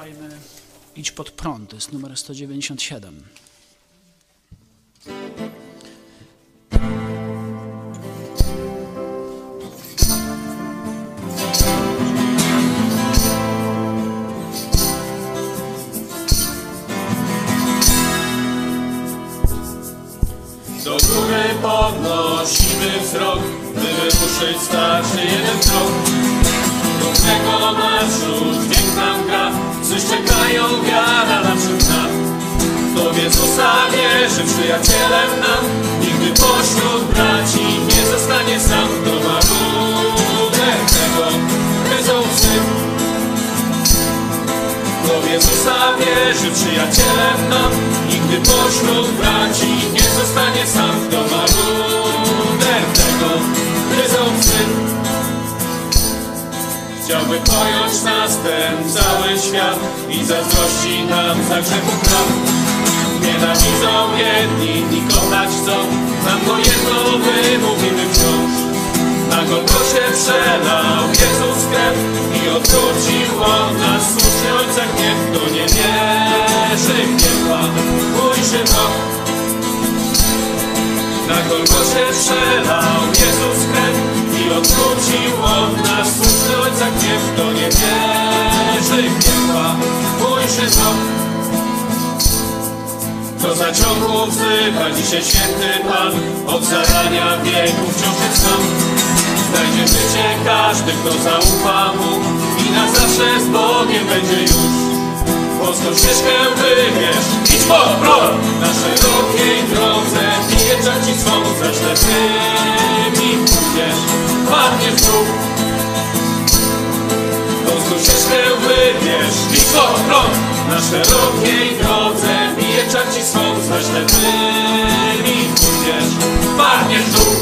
teraz zaśpiewajmy Idź pod prąd, to jest numer 197. Do góry podnosimy wzrok, by wyruszyć starszy jeden krok. Równego marszu dźwięk nam gra, coś czekają wiara naprzód nam. W Jezusa wierzy, przyjacielem nam, nigdy pośród braci nie zostanie sam. Kto ma budę tego. Kto w Jezusa wierzy, przyjacielem nam, nigdy pośród braci nie zostanie sam. Kto ma Chciałby pojąć nas ten cały świat i zazdrości nam za grzechów praw. Nienawidzą jedni, inni kochać chcą, nam to jedno wymówimy wciąż. Na Golgocie przelał Jezus krew i odwrócił od nas słuszny Ojca gniew. Kto nie wierzy w nieba, pójrzy w rok. Na Golgocie przelał Jezus krew i odwrócił od nas słuszny Ojca gniew. Kto nie wierzy w nieba, pójrzy w rok. Co zaciągło wzywa dzisiaj święty Pan Od zarania wieków wciąż jest sam Znajdzie życie każdy, kto zaufa Mu I na zawsze z Bogiem będzie już Polską ścieżkę wybierz. Idź po prąd Na szerokiej drodze Wjeżdża ci swą Za ślepymi pójdziesz Padniesz w dół. Polską ścieżkę wybierz. Idź po prąd Na szerokiej drodze Bije czar ci swą Za ślepymi pójdziesz Padniesz w dół.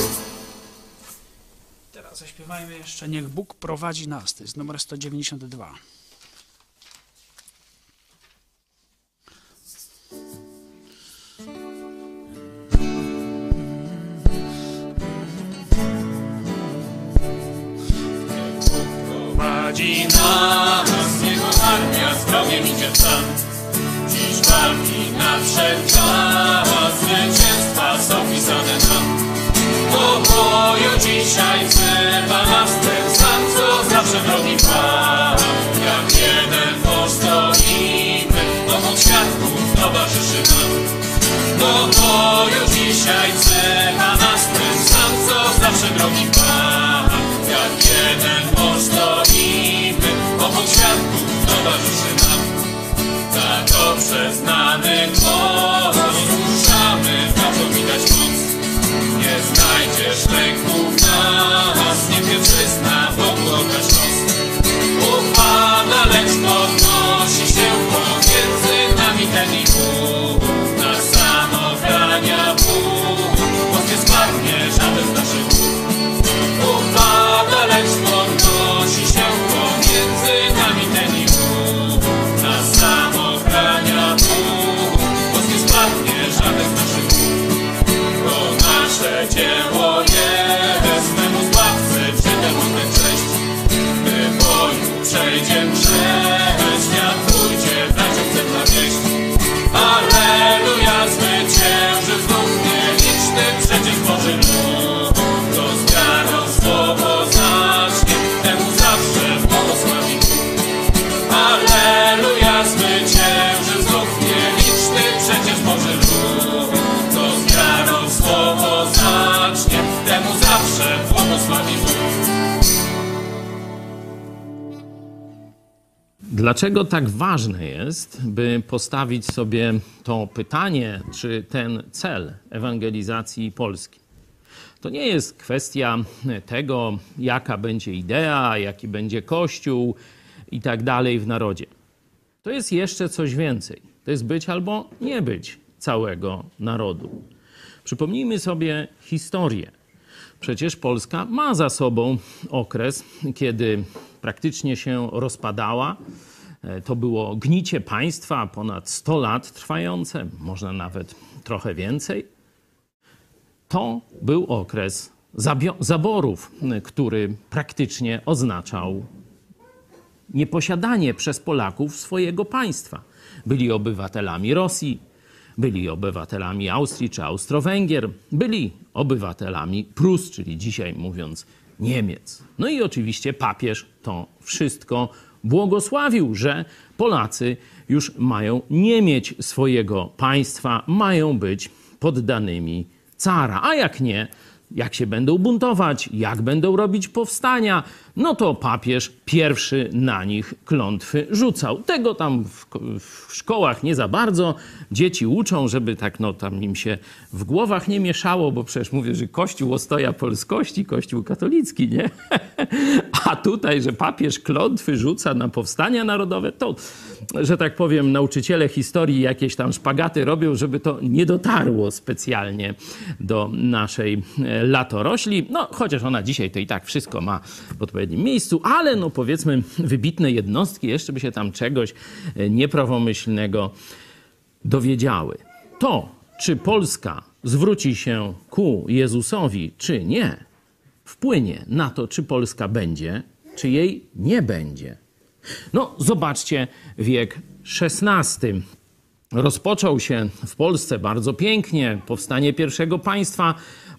Teraz zaśpiewajmy jeszcze Niech Bóg prowadzi nas, to jest numer 192. Prowadzi. Nas Jego armia z wrogiem idzie sam Dziś walki nadszedł czas Zwycięstwa są pisane nam. Do boju dzisiaj wzywa nas Ten sam, co zawsze wrogi Pan. Jak jeden mąż stoimy świadków towarzyszy nam. Do boju dzisiaj wzywa nas Ten sam, co zawsze wrogi Pan Dlaczego tak ważne jest, by postawić sobie to pytanie, czy ten cel ewangelizacji Polski? To nie jest kwestia tego, jaka będzie idea, jaki będzie kościół i tak dalej w narodzie. To jest jeszcze coś więcej. To jest być albo nie być całego narodu. Przypomnijmy sobie historię. Przecież Polska ma za sobą okres, kiedy praktycznie się rozpadała. E, To było gnicie państwa ponad 100 lat trwające, można nawet trochę więcej. To był okres zaborów, m, który praktycznie oznaczał nieposiadanie przez Polaków swojego państwa. Byli obywatelami Rosji, byli obywatelami Austrii czy Austro-Węgier, byli obywatelami Prus, czyli dzisiaj mówiąc Niemiec. No i oczywiście papież to wszystko błogosławił, że Polacy już mają nie mieć swojego państwa, mają być poddanymi cara. A jak nie, jak się będą buntować, jak będą robić powstania, no to papież pierwszy na nich klątwy rzucał. Tego tam w, w szkołach nie za bardzo. Dzieci uczą, żeby tak no tam im się w głowach nie mieszało, bo przecież mówię, że Kościół ostoja polskości, Kościół katolicki, nie? A tutaj, że papież klątwy rzuca na powstania narodowe, to, że tak powiem, nauczyciele historii jakieś tam szpagaty robią, żeby to nie dotarło specjalnie do naszej e, latorośli. No, chociaż ona dzisiaj to i tak wszystko ma w odpowiednim miejscu, ale no powiedzmy wybitne jednostki jeszcze by się tam czegoś e, nieprawomyślnego dowiedziały. To, czy Polska zwróci się ku Jezusowi, czy nie, wpłynie na to, czy Polska będzie, czy jej nie będzie. No, zobaczcie wiek XVI. Rozpoczął się w Polsce bardzo pięknie powstanie pierwszego państwa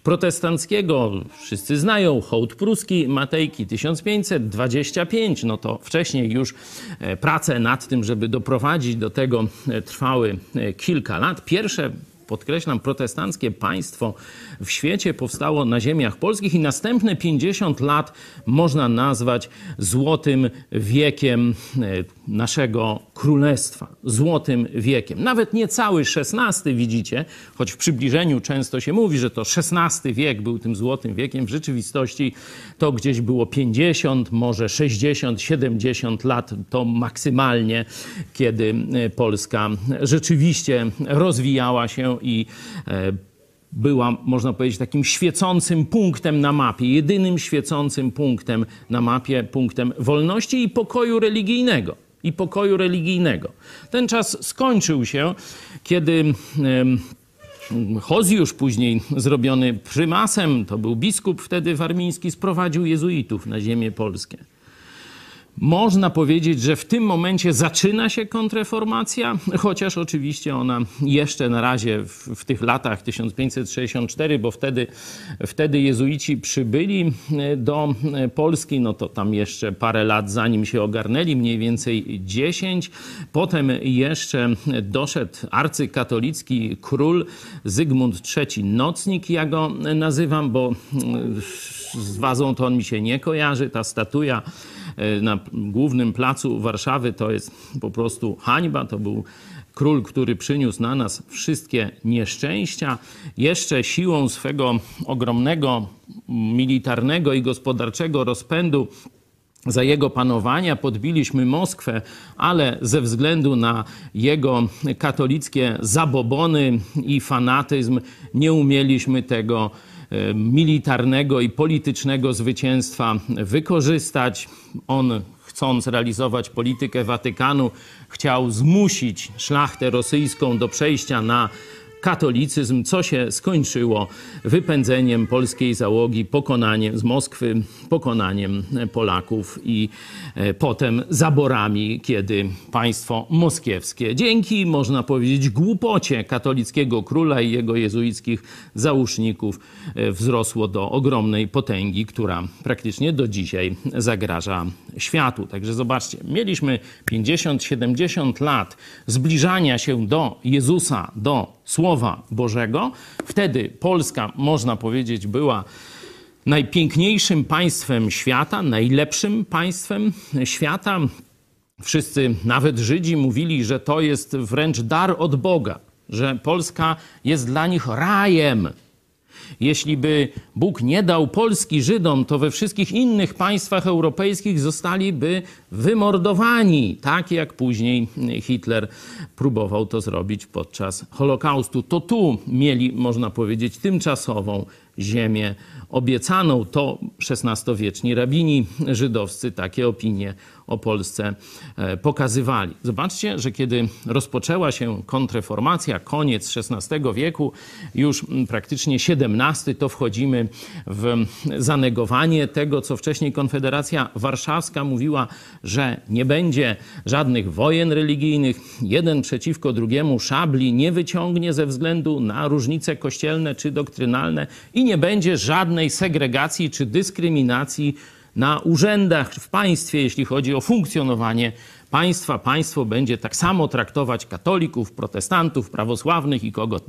protestanckiego. Wszyscy znają hołd pruski Matejki 1525. No to wcześniej już e, prace nad tym, żeby doprowadzić do tego e, trwały e, kilka lat. Pierwsze podkreślam, protestanckie państwo w świecie powstało na ziemiach polskich i następne 50 lat można nazwać złotym wiekiem e, naszego królestwa. Złotym wiekiem. Nawet nie cały XVI, widzicie, choć w przybliżeniu często się mówi, że to XVI wiek był tym złotym wiekiem. W rzeczywistości to gdzieś było 50, może 60, 70 lat to maksymalnie, kiedy e, Polska rzeczywiście rozwijała się i e, była, można powiedzieć, takim świecącym punktem na mapie, jedynym świecącym punktem na mapie, punktem wolności i pokoju religijnego. I pokoju religijnego. Ten czas skończył się, kiedy Hozjusz, później zrobiony prymasem, to był biskup wtedy warmiński, sprowadził jezuitów na ziemię polskie. Można powiedzieć, że w tym momencie zaczyna się kontreformacja, chociaż oczywiście ona jeszcze na razie w, w, tych latach 1564, bo wtedy, wtedy jezuici przybyli e, do Polski, no to tam jeszcze parę lat zanim się ogarnęli, mniej więcej 10. Potem jeszcze doszedł arcykatolicki król Zygmunt III Nocnik, ja go nazywam, bo z wazą to on mi się nie kojarzy, ta statuja na głównym placu Warszawy to jest po prostu hańba. To był król, który przyniósł na nas wszystkie nieszczęścia. Jeszcze siłą swego ogromnego militarnego i gospodarczego rozpędu za jego panowania podbiliśmy Moskwę, ale ze względu na jego katolickie zabobony i fanatyzm nie umieliśmy tego militarnego i politycznego zwycięstwa wykorzystać. On, chcąc realizować politykę Watykanu, chciał zmusić szlachtę rosyjską do przejścia na katolicyzm, co się skończyło wypędzeniem polskiej załogi, pokonaniem z Moskwy, pokonaniem Polaków i e, potem zaborami, kiedy państwo moskiewskie, dzięki, można powiedzieć, głupocie katolickiego króla i jego jezuickich załóżników, e, wzrosło do ogromnej potęgi, która praktycznie do dzisiaj zagraża światu. Także zobaczcie, mieliśmy 50-70 lat zbliżania się do Jezusa, do Słowa Bożego. Wtedy Polska, można powiedzieć, była najpiękniejszym państwem świata, najlepszym państwem świata. Wszyscy, nawet Żydzi, mówili, że to jest wręcz dar od Boga, że Polska jest dla nich rajem. Jeśli by Bóg nie dał Polski Żydom, to we wszystkich innych państwach europejskich zostaliby wymordowani, tak jak później Hitler próbował to zrobić podczas Holokaustu. To tu mieli, można powiedzieć, tymczasową ziemię obiecaną. To XVI-wieczni rabini żydowscy takie opinie o Polsce e, pokazywali. Zobaczcie, że kiedy rozpoczęła się kontreformacja, koniec XVI wieku, już praktycznie XVII, to wchodzimy w zanegowanie tego, co wcześniej Konfederacja Warszawska mówiła, że nie będzie żadnych wojen religijnych, jeden przeciwko drugiemu szabli nie wyciągnie ze względu na różnice kościelne czy doktrynalne i nie będzie żadnej segregacji czy dyskryminacji na urzędach w państwie, jeśli chodzi o funkcjonowanie państwa. Państwo będzie tak samo traktować katolików, protestantów, prawosławnych i kogo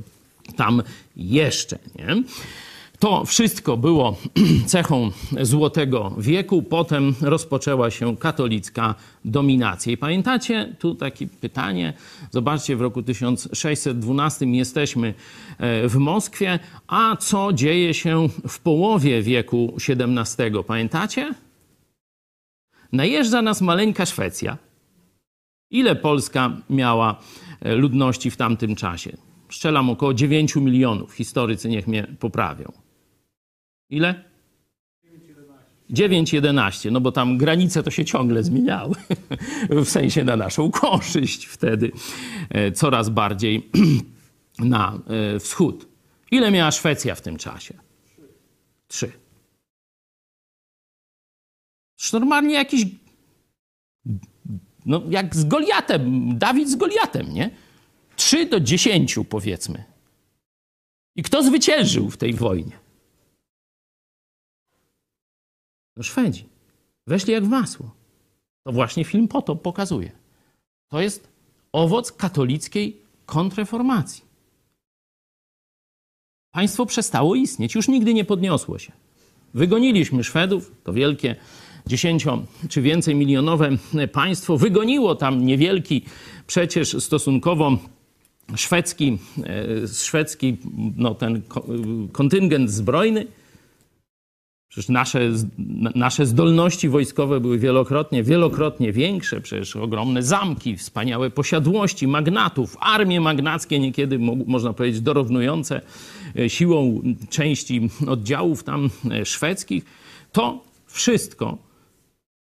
tam jeszcze. Nie? To wszystko było cechą Złotego Wieku. Potem rozpoczęła się katolicka dominacja. I pamiętacie, tu takie pytanie, zobaczcie, w roku 1612 jesteśmy e, w Moskwie, a co dzieje się w połowie wieku XVII? Pamiętacie? Najeżdża nas maleńka Szwecja. Ile Polska miała e, ludności w tamtym czasie? Strzelam około 9 milionów. Historycy niech mnie poprawią. Ile? 9-11, no bo tam granice to się ciągle zmieniały, w sensie na naszą korzyść wtedy, e, coraz bardziej na e, wschód. Ile miała Szwecja w tym czasie? Trzy. Normalnie jakiś, no jak z Goliatem, Dawid z Goliatem, nie? Trzy do dziesięciu powiedzmy. I kto zwyciężył w tej wojnie? No Szwedzi. Weszli jak w masło. To właśnie film po to pokazuje. To jest owoc katolickiej kontreformacji. Państwo przestało istnieć, już nigdy nie podniosło się. Wygoniliśmy Szwedów, to wielkie dziesięcio czy więcej milionowe państwo. Wygoniło tam niewielki, przecież stosunkowo szwedzki, e, szwedzki no ten kontyngent zbrojny Przecież nasze, nasze zdolności wojskowe były wielokrotnie, wielokrotnie większe. Przecież ogromne zamki, wspaniałe posiadłości magnatów, armie magnackie niekiedy, można powiedzieć, dorównujące e, siłą części oddziałów tam e, szwedzkich. To wszystko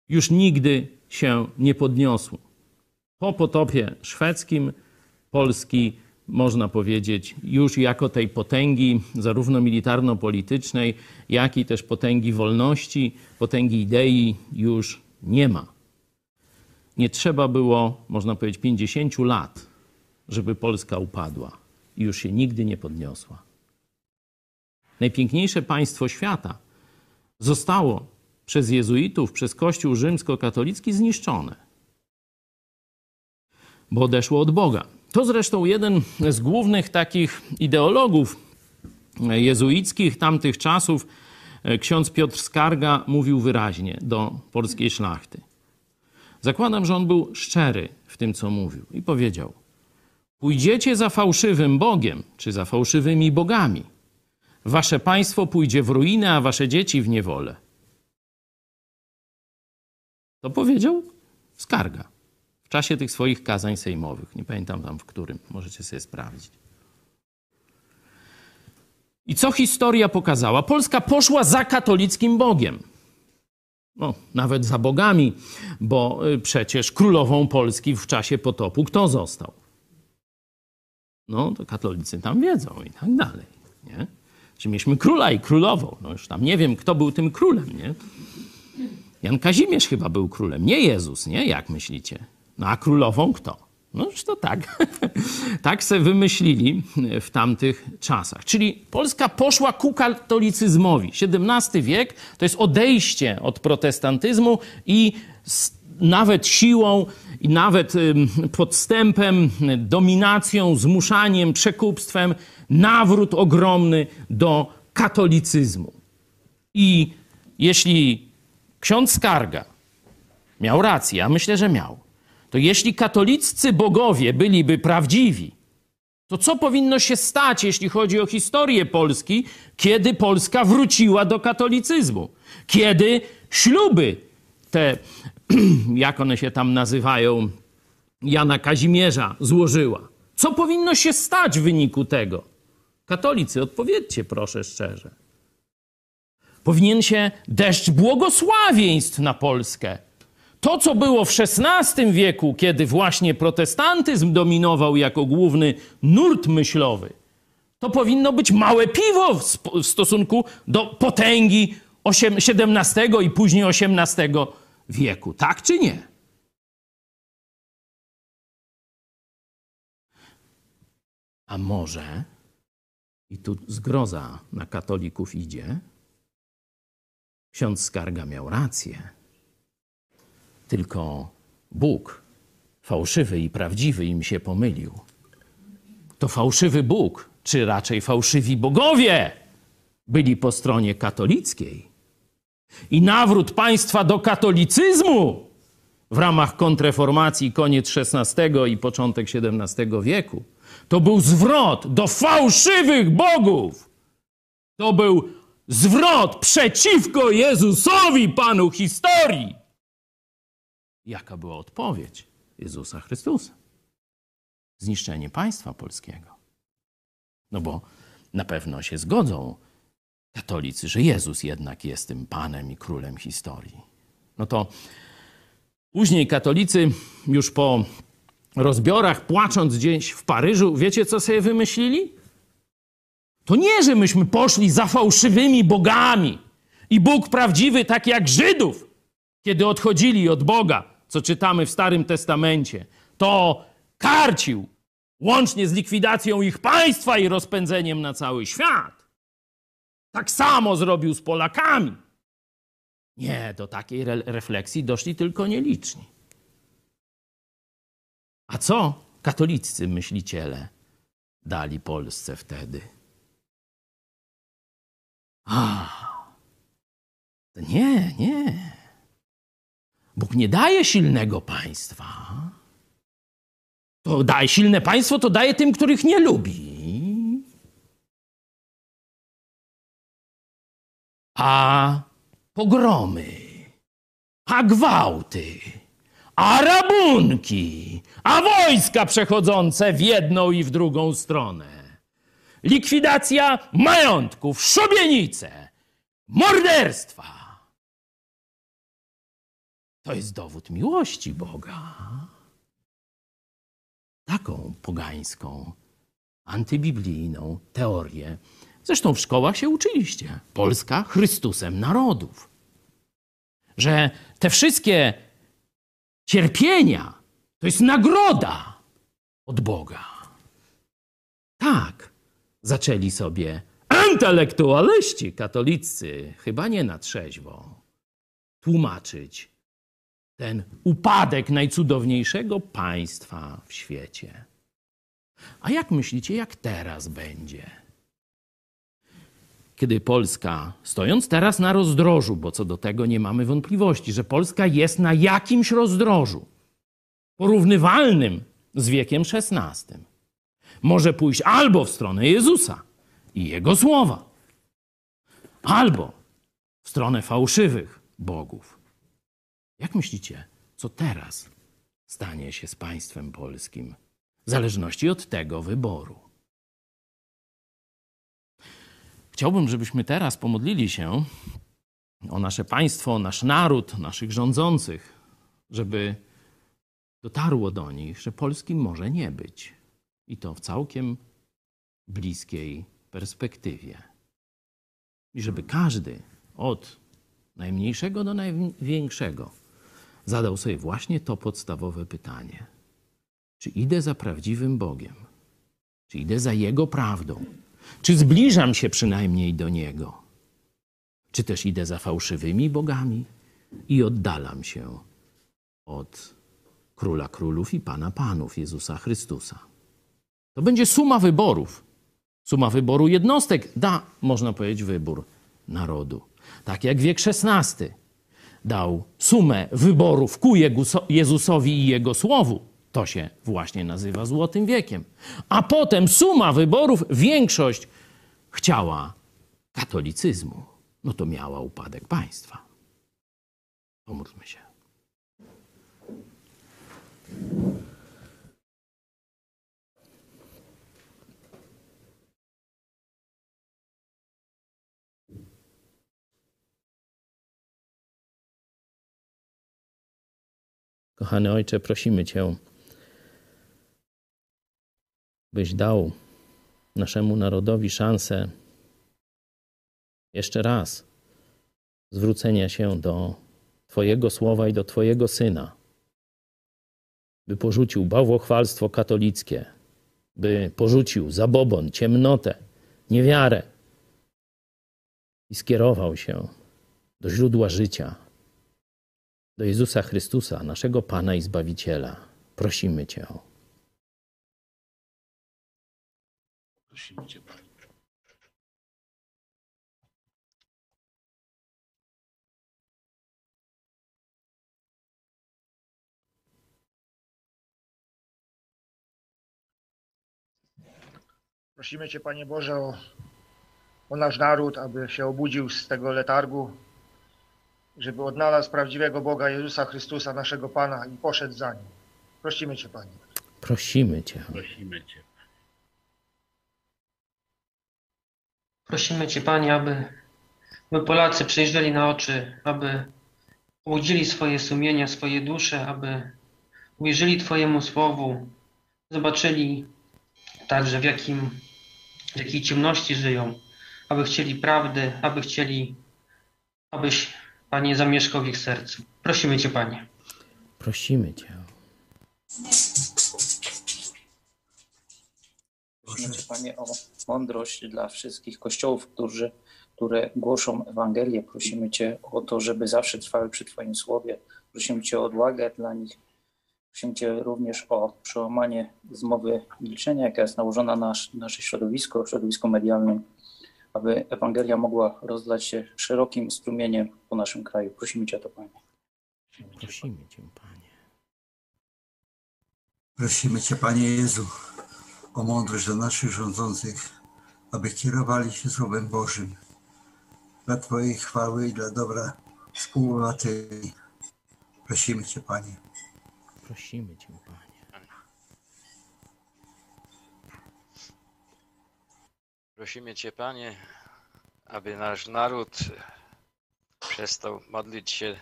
już nigdy się nie podniosło. Po potopie szwedzkim Polski można powiedzieć, już jako tej potęgi, zarówno militarno-politycznej, jak i też potęgi wolności, potęgi idei już nie ma. Nie trzeba było, można powiedzieć, 50 lat, żeby Polska upadła i już się nigdy nie podniosła. Najpiękniejsze państwo świata zostało przez jezuitów, przez Kościół rzymskokatolicki zniszczone, bo odeszło od Boga. To zresztą jeden z głównych takich ideologów jezuickich tamtych czasów, ksiądz Piotr Skarga, mówił wyraźnie do polskiej szlachty. Zakładam, że on był szczery w tym, co mówił i powiedział: Pójdziecie za fałszywym Bogiem, czy za fałszywymi bogami. Wasze państwo pójdzie w ruinę, a wasze dzieci w niewolę. To powiedział Skarga czasie tych swoich kazań sejmowych. Nie pamiętam tam w którym, możecie sobie sprawdzić. I co historia pokazała? Polska poszła za katolickim Bogiem. No, nawet za bogami, bo y, przecież królową Polski w czasie potopu kto został? No, to katolicy tam wiedzą i tak dalej. Nie? Czy mieliśmy króla i królową. No już tam nie wiem, kto był tym królem, nie? Jan Kazimierz chyba był królem, nie Jezus, nie? Jak myślicie? No a królową kto? No to tak. tak se wymyślili w tamtych czasach. Czyli Polska poszła ku katolicyzmowi. XVII wiek to jest odejście od protestantyzmu i nawet siłą i nawet podstępem, dominacją, zmuszaniem, przekupstwem nawrót ogromny do katolicyzmu. I jeśli ksiądz Skarga miał rację, a myślę, że miał, to jeśli katoliccy bogowie byliby prawdziwi, to co powinno się stać, jeśli chodzi o historię Polski, kiedy Polska wróciła do katolicyzmu? Kiedy śluby te, jak one się tam nazywają, Jana Kazimierza złożyła? Co powinno się stać w wyniku tego? Katolicy, odpowiedzcie proszę szczerze. Powinien się deszcz błogosławieństw na Polskę. To, co było w XVI wieku, kiedy właśnie protestantyzm dominował jako główny nurt myślowy, to powinno być małe piwo w, w stosunku do potęgi osiem- XVII i później XVIII wieku. Tak czy nie? A może, i tu zgroza na katolików idzie, ksiądz Skarga miał rację, tylko Bóg, fałszywy i prawdziwy, im się pomylił. To fałszywy Bóg, czy raczej fałszywi bogowie, byli po stronie katolickiej. I nawrót państwa do katolicyzmu w ramach kontreformacji koniec XVI i początek XVII wieku to był zwrot do fałszywych bogów. To był zwrot przeciwko Jezusowi, Panu historii. Jaka była odpowiedź Jezusa Chrystusa? Zniszczenie państwa polskiego. No bo na pewno się zgodzą katolicy, że Jezus jednak jest tym Panem i Królem historii. No to później katolicy już po rozbiorach, płacząc gdzieś w Paryżu, wiecie co sobie wymyślili? To nie, że myśmy poszli za fałszywymi bogami i Bóg prawdziwy, tak jak Żydów, kiedy odchodzili od Boga, co czytamy w Starym Testamencie, to karcił, łącznie z likwidacją ich państwa i rozpędzeniem na cały świat. Tak samo zrobił z Polakami. Nie, do takiej re refleksji doszli tylko nieliczni. A co katoliccy myśliciele dali Polsce wtedy? A, nie, nie. Bóg nie daje silnego państwa. To daje silne państwo, to daje tym, których nie lubi. A pogromy, a gwałty, a rabunki, a wojska przechodzące w jedną i w drugą stronę. Likwidacja majątków, szubienice, morderstwa. To jest dowód miłości Boga. Taką pogańską, antybiblijną teorię. Zresztą w szkołach się uczyliście. Polska Chrystusem narodów. Że te wszystkie cierpienia to jest nagroda od Boga. Tak, zaczęli sobie intelektualiści katolicy, chyba nie na trzeźwo, tłumaczyć ten upadek najcudowniejszego państwa w świecie. A jak myślicie, jak teraz będzie? Kiedy Polska, stojąc teraz na rozdrożu, bo co do tego nie mamy wątpliwości, że Polska jest na jakimś rozdrożu porównywalnym z wiekiem XVI, może pójść albo w stronę Jezusa i Jego słowa, albo w stronę fałszywych bogów. Jak myślicie, co teraz stanie się z państwem polskim, w zależności od tego wyboru? Chciałbym, żebyśmy teraz pomodlili się o nasze państwo, nasz naród, naszych rządzących, żeby dotarło do nich, że Polski może nie być. I to w całkiem bliskiej perspektywie. I żeby każdy od najmniejszego do największego zadał sobie właśnie to podstawowe pytanie: czy idę za prawdziwym Bogiem? Czy idę za Jego prawdą? Czy zbliżam się przynajmniej do Niego? Czy też idę za fałszywymi bogami i oddalam się od Króla Królów i Pana Panów, Jezusa Chrystusa? To będzie suma wyborów. Suma wyboru jednostek da, można powiedzieć, wybór narodu. Tak jak wiek XVI dał sumę wyborów ku Jezusowi i Jego słowu. To się właśnie nazywa Złotym Wiekiem. A potem suma wyborów, większość chciała katolicyzmu. No to miała upadek państwa. Pomódlmy się. Kochany Ojcze, prosimy Cię, byś dał naszemu narodowi szansę jeszcze raz zwrócenia się do Twojego słowa i do Twojego syna, by porzucił bałwochwalstwo katolickie, by porzucił zabobon, ciemnotę, niewiarę i skierował się do źródła życia, do Jezusa Chrystusa, naszego Pana i Zbawiciela. Prosimy Cię. Prosimy Cię, Panie. Prosimy Cię, Panie Boże, o, o nasz naród, aby się obudził z tego letargu, żeby odnalazł prawdziwego Boga Jezusa Chrystusa, naszego Pana i poszedł za Nim. Prosimy Cię, Panie. Prosimy Cię. Prosimy Cię. Prosimy Cię, Panie, aby, aby Polacy przejrzeli na oczy, aby obudzili swoje sumienia, swoje dusze, aby uwierzyli Twojemu Słowu, zobaczyli także w, jakim, w jakiej ciemności żyją, aby chcieli prawdy, aby chcieli, abyś, Panie, zamieszkał w ich sercu. Prosimy Cię, Panie. Prosimy Cię. Prosimy Cię, Panie, o mądrość dla wszystkich kościołów, którzy, które głoszą Ewangelię. Prosimy Cię o to, żeby zawsze trwały przy Twoim słowie. Prosimy Cię o odwagę dla nich. Prosimy Cię również o przełamanie zmowy milczenia, jaka jest nałożona na nasz, nasze środowisko, środowisko medialne, aby Ewangelia mogła rozlać się szerokim strumieniem po naszym kraju. Prosimy Cię o to, Panie. Prosimy Cię, Panie. Prosimy Cię, Panie Jezu, o mądrość dla naszych rządzących, aby kierowali się Słowem Bożym dla Twojej chwały i dla dobra współobywateli. Prosimy Cię, Panie. Prosimy Cię, Panie. Prosimy Cię, Panie, aby nasz naród przestał modlić się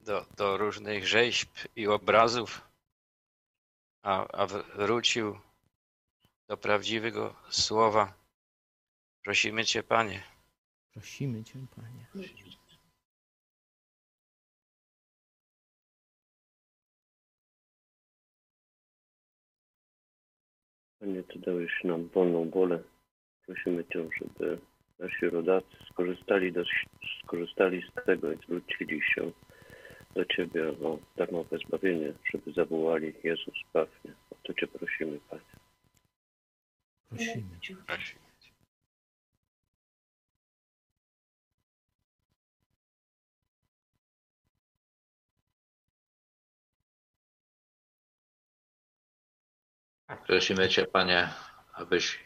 do, do różnych rzeźb i obrazów, a, a wrócił do prawdziwego słowa. Prosimy Cię, Panie. Prosimy Cię, Panie. Panie, Ty dałeś nam wolną wolę. Prosimy Cię, żeby nasi rodacy skorzystali, do, skorzystali z tego i zwrócili się do Ciebie o darmowe zbawienie, żeby zawołali Jezus, zbaw mnie. O to Cię prosimy, Panie. Prosimy Cię. Prosimy Cię. Prosimy Cię, Panie, abyś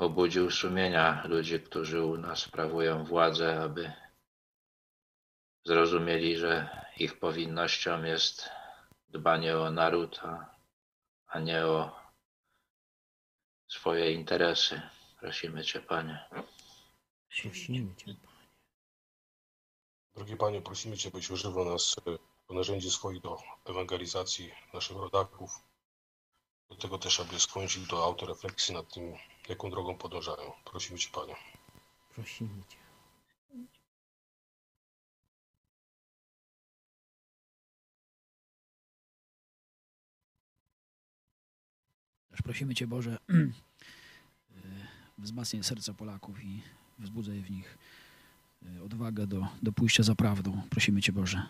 obudził sumienia ludzi, którzy u nas sprawują władzę, aby zrozumieli, że ich powinnością jest dbanie o naród, a, a nie o swoje interesy. Prosimy Cię, Panie. Prosimy Cię, Panie. Drogi Panie, prosimy Cię, byś używał nas e, do narzędzi swoich do ewangelizacji naszych rodaków. Do tego też, aby skłonić ich do autorefleksji nad tym, jaką drogą podążają. Prosimy Cię, Panie. Prosimy Cię. Też prosimy Cię, Boże, wzmacniaj serca Polaków i wzbudzaj w nich y, odwagę do, do pójścia za prawdą. Prosimy Cię, Boże.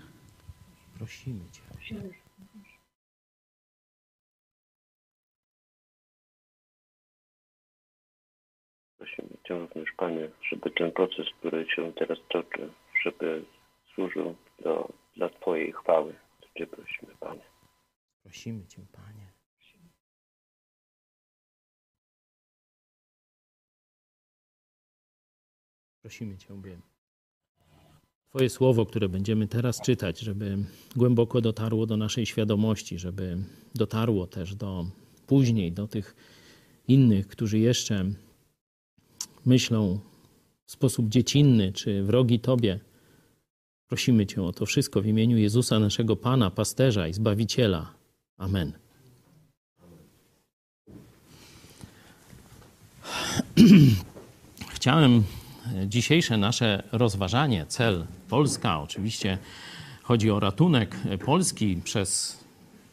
Prosimy Cię. Prosimy Cię również, Panie, żeby ten proces, który się teraz toczy, żeby służył do, dla Twojej chwały. To Cię prosimy, Panie. Prosimy Cię, Panie. Prosimy Cię, by Twoje słowo, które będziemy teraz czytać, żeby głęboko dotarło do naszej świadomości, żeby dotarło też do później, do tych innych, którzy jeszcze myślą w sposób dziecinny czy wrogi Tobie. Prosimy Cię o to wszystko w imieniu Jezusa, naszego Pana, pasterza i Zbawiciela. Amen. Chciałem dzisiejsze nasze rozważanie, cel Polska, oczywiście chodzi o ratunek Polski przez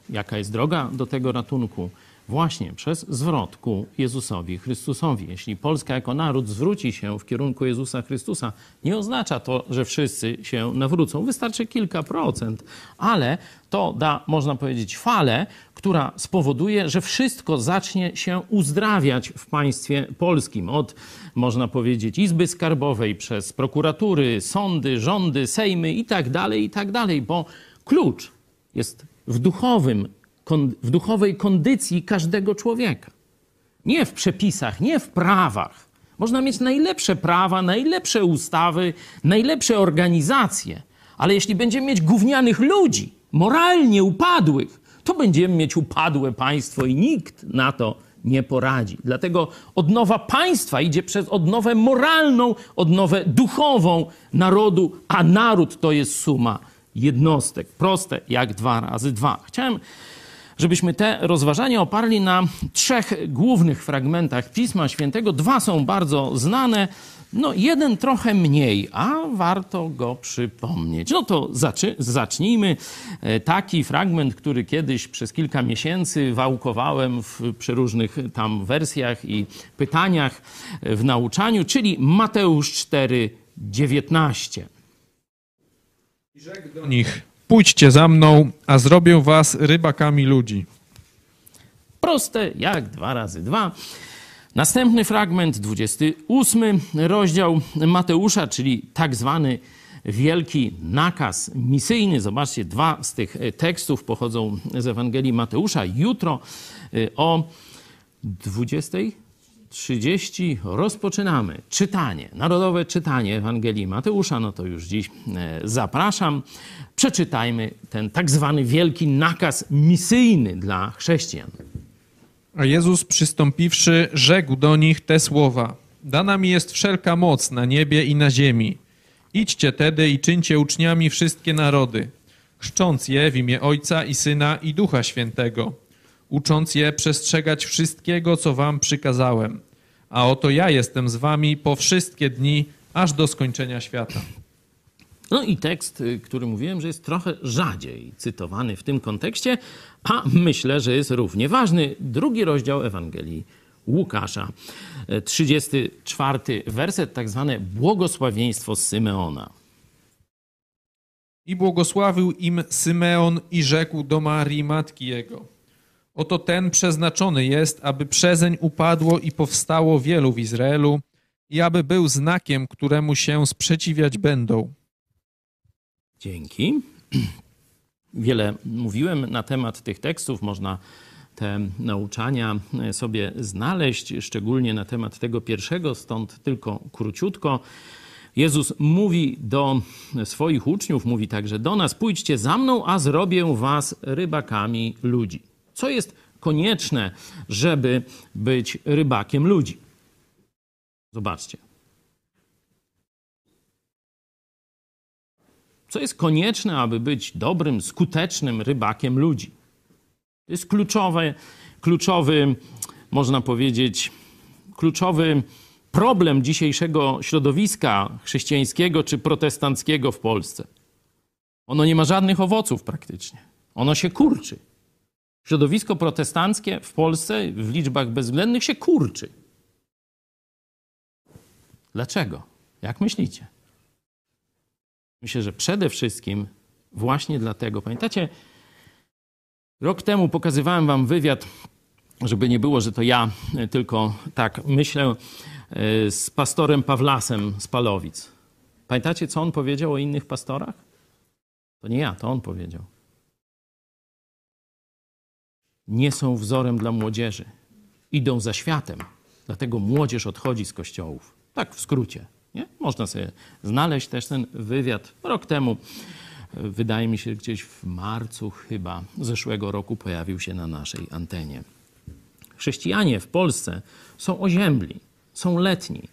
jaka jest droga do tego ratunku właśnie przez zwrot ku Jezusowi Chrystusowi. Jeśli Polska jako naród zwróci się w kierunku Jezusa Chrystusa, nie oznacza to, że wszyscy się nawrócą. Wystarczy kilka procent, ale to da, można powiedzieć, falę, która spowoduje, że wszystko zacznie się uzdrawiać w państwie polskim. Od, można powiedzieć, Izby Skarbowej, przez prokuratury, sądy, rządy, sejmy i tak dalej, i tak bo klucz jest w duchowym w duchowej kondycji każdego człowieka. Nie w przepisach, nie w prawach. Można mieć najlepsze prawa, najlepsze ustawy, najlepsze organizacje, ale jeśli będziemy mieć gównianych ludzi, moralnie upadłych, to będziemy mieć upadłe państwo i nikt na to nie poradzi. Dlatego odnowa państwa idzie przez odnowę moralną, odnowę duchową narodu, a naród to jest suma jednostek. Proste jak dwa razy dwa. Chciałem żebyśmy te rozważania oparli na trzech głównych fragmentach Pisma Świętego. Dwa są bardzo znane, no jeden trochę mniej, a warto go przypomnieć. No to zacznijmy. E, taki fragment, który kiedyś przez kilka miesięcy wałkowałem w przeróżnych tam wersjach i pytaniach w nauczaniu, czyli Mateusz 4, 19. I rzekł do nich, Pójdźcie za mną, a zrobię was rybakami ludzi. Proste jak dwa razy dwa. Następny fragment, 28 rozdział Mateusza, czyli tak zwany wielki nakaz misyjny. Zobaczcie, dwa z tych tekstów pochodzą z Ewangelii Mateusza. Jutro y, o 20. 30 rozpoczynamy czytanie, narodowe czytanie Ewangelii Mateusza. No to już dziś e, zapraszam. Przeczytajmy ten tak zwany wielki nakaz misyjny dla chrześcijan. A Jezus przystąpiwszy, rzekł do nich te słowa: Dana mi jest wszelka moc na niebie i na ziemi. Idźcie tedy i czyńcie uczniami wszystkie narody, chrzcząc je w imię Ojca i Syna i Ducha Świętego ucząc je przestrzegać wszystkiego, co wam przykazałem. A oto ja jestem z wami po wszystkie dni, aż do skończenia świata. No i tekst, y, który mówiłem, że jest trochę rzadziej cytowany w tym kontekście, a myślę, że jest równie ważny. Drugi rozdział Ewangelii Łukasza, 34 y, werset, tak zwane błogosławieństwo Symeona. I błogosławił im Symeon i rzekł do Marii, matki jego. Oto ten przeznaczony jest, aby przezeń upadło i powstało wielu w Izraelu i aby był znakiem, któremu się sprzeciwiać będą. Dzięki. Wiele mówiłem na temat tych tekstów, można te nauczania sobie znaleźć, szczególnie na temat tego pierwszego, stąd tylko króciutko. Jezus mówi do swoich uczniów, mówi także do nas: Pójdźcie za mną, a zrobię was rybakami ludzi. Co jest konieczne, żeby być rybakiem ludzi? Zobaczcie. Co jest konieczne, aby być dobrym, skutecznym rybakiem ludzi? To jest kluczowy, kluczowy, można powiedzieć, kluczowy problem dzisiejszego środowiska chrześcijańskiego czy protestanckiego w Polsce. Ono nie ma żadnych owoców praktycznie. Ono się kurczy. Środowisko protestanckie w Polsce w liczbach bezwzględnych się kurczy. Dlaczego? Jak myślicie? Myślę, że przede wszystkim właśnie dlatego. Pamiętacie, rok temu pokazywałem wam wywiad żeby nie było, że to ja tylko tak myślę, e, z pastorem Pawlasem z Palowic. Pamiętacie, co on powiedział o innych pastorach? To nie ja, to on powiedział. Nie są wzorem dla młodzieży. Idą za światem. Dlatego młodzież odchodzi z kościołów. Tak w skrócie. Nie? Można sobie znaleźć też ten wywiad. Rok temu, wydaje mi się, gdzieś w marcu chyba zeszłego roku pojawił się na naszej antenie. Chrześcijanie w Polsce są oziębli, są letni.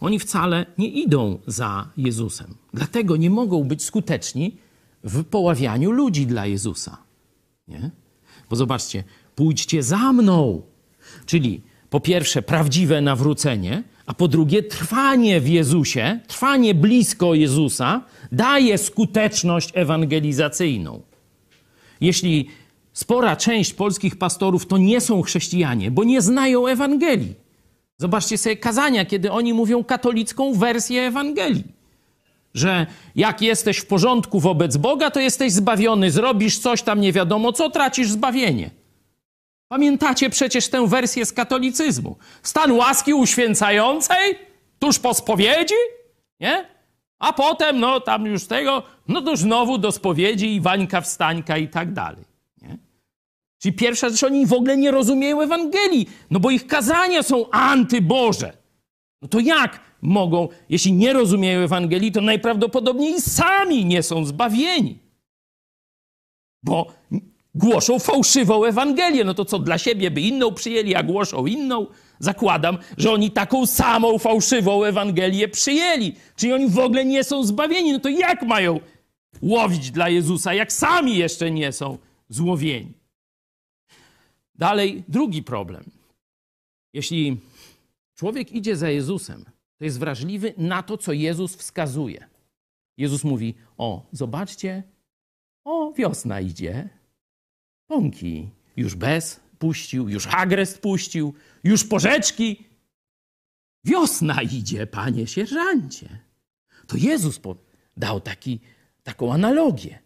Oni wcale nie idą za Jezusem. Dlatego nie mogą być skuteczni w poławianiu ludzi dla Jezusa. Nie? Bo zobaczcie, pójdźcie za mną. Czyli po pierwsze prawdziwe nawrócenie, a po drugie trwanie w Jezusie, trwanie blisko Jezusa daje skuteczność ewangelizacyjną. Jeśli spora część polskich pastorów to nie są chrześcijanie, bo nie znają Ewangelii. Zobaczcie sobie kazania, kiedy oni mówią katolicką wersję Ewangelii. Że jak jesteś w porządku wobec Boga, to jesteś zbawiony, zrobisz coś tam nie wiadomo co, tracisz zbawienie. Pamiętacie przecież tę wersję z katolicyzmu. Stan łaski uświęcającej, tuż po spowiedzi, nie? A potem, no tam już tego, no to znowu do spowiedzi i wańka wstańka i tak dalej. Nie? Czyli pierwsza rzecz, oni w ogóle nie rozumieją Ewangelii, no bo ich kazania są antyboże. No to jak mogą, jeśli nie rozumieją Ewangelii, to najprawdopodobniej sami nie są zbawieni. Bo głoszą fałszywą Ewangelię. No to co, dla siebie by inną przyjęli, a głoszą inną? Zakładam, że oni taką samą fałszywą Ewangelię przyjęli. Czyli oni w ogóle nie są zbawieni. No to jak mają łowić dla Jezusa, jak sami jeszcze nie są złowieni? Dalej, drugi problem. Jeśli człowiek idzie za Jezusem, to jest wrażliwy na to, co Jezus wskazuje. Jezus mówi: O, zobaczcie, o, wiosna idzie, pąki już bez puścił, już agrest puścił, już porzeczki. Wiosna idzie, panie sierżancie. To Jezus dał taki, taką analogię.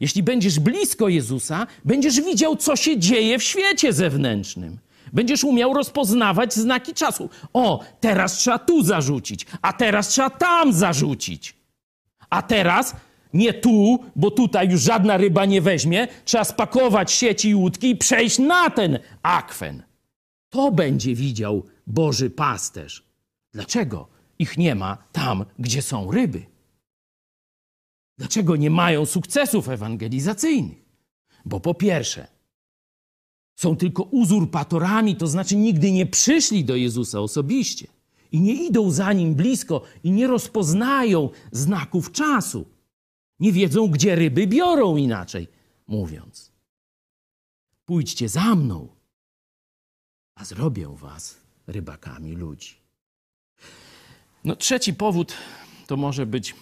Jeśli będziesz blisko Jezusa, będziesz widział, co się dzieje w świecie zewnętrznym. Będziesz umiał rozpoznawać znaki czasu. O, teraz trzeba tu zarzucić, a teraz trzeba tam zarzucić. A teraz nie tu, bo tutaj już żadna ryba nie weźmie. Trzeba spakować sieci i łódki i przejść na ten akwen. To będzie widział Boży pasterz. Dlaczego ich nie ma tam, gdzie są ryby? Dlaczego nie mają sukcesów ewangelizacyjnych? Bo po pierwsze, są tylko uzurpatorami, to znaczy nigdy nie przyszli do Jezusa osobiście i nie idą za nim blisko i nie rozpoznają znaków czasu. Nie wiedzą, gdzie ryby biorą, inaczej mówiąc. Pójdźcie za mną, a zrobię was rybakami ludzi. No, trzeci powód to może być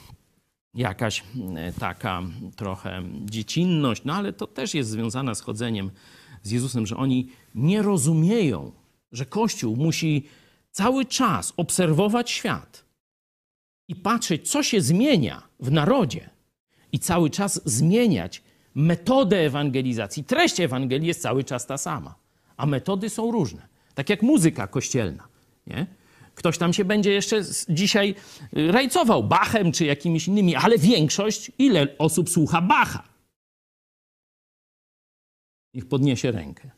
jakaś e, taka trochę dziecinność, no ale to też jest związane z chodzeniem z Jezusem, że oni nie rozumieją, że Kościół musi cały czas obserwować świat i patrzeć, co się zmienia w narodzie i cały czas zmieniać metodę ewangelizacji. Treść Ewangelii jest cały czas ta sama, a metody są różne. Tak jak muzyka kościelna. Nie? Ktoś tam się będzie jeszcze dzisiaj y, rajcował Bachem czy jakimiś innymi, ale większość, ile osób słucha Bacha? Niech podniesie rękę.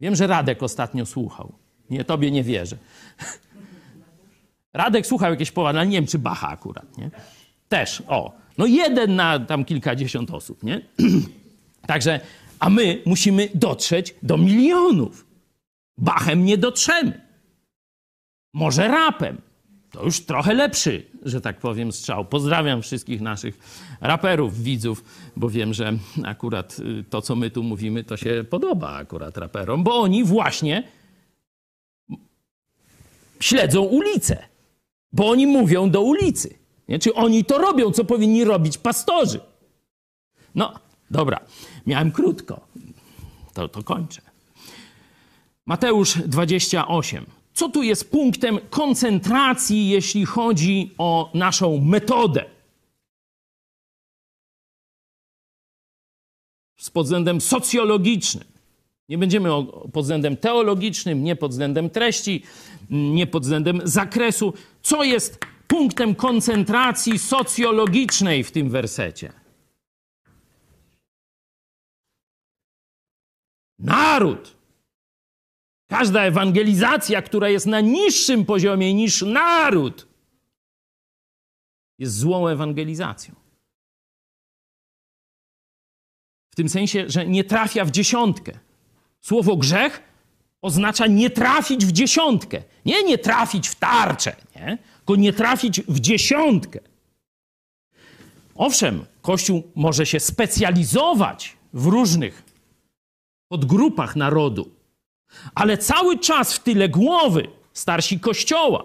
Wiem, że Radek ostatnio słuchał. Nie, tobie nie wierzę. Radek słuchał jakieś połady, ale nie wiem, czy Bacha akurat, nie? Też, o. No jeden na tam kilkadziesiąt osób, nie? Także, a my musimy dotrzeć do milionów. Bachem nie dotrzemy. Może rapem. To już trochę lepszy, że tak powiem, strzał. Pozdrawiam wszystkich naszych raperów, widzów, bo wiem, że akurat y, to, co my tu mówimy, to się podoba akurat raperom, bo oni właśnie śledzą ulicę, bo oni mówią do ulicy. Nie? Czy oni to robią, co powinni robić pastorzy? No, dobra, miałem krótko. To, to kończę. Mateusz 28. Co tu jest punktem koncentracji, jeśli chodzi o naszą metodę? Pod względem socjologicznym. Nie będziemy pod względem teologicznym, nie pod względem treści, nie pod względem zakresu. Co jest punktem koncentracji socjologicznej w tym wersecie? Naród. Każda ewangelizacja, która jest na niższym poziomie niż naród, jest złą ewangelizacją. W tym sensie, że nie trafia w dziesiątkę. Słowo grzech oznacza nie trafić w dziesiątkę. Nie nie trafić w tarczę, nie? Tylko nie trafić w dziesiątkę. Owszem, Kościół może się specjalizować w różnych podgrupach narodu, ale cały czas w tyle głowy starsi Kościoła,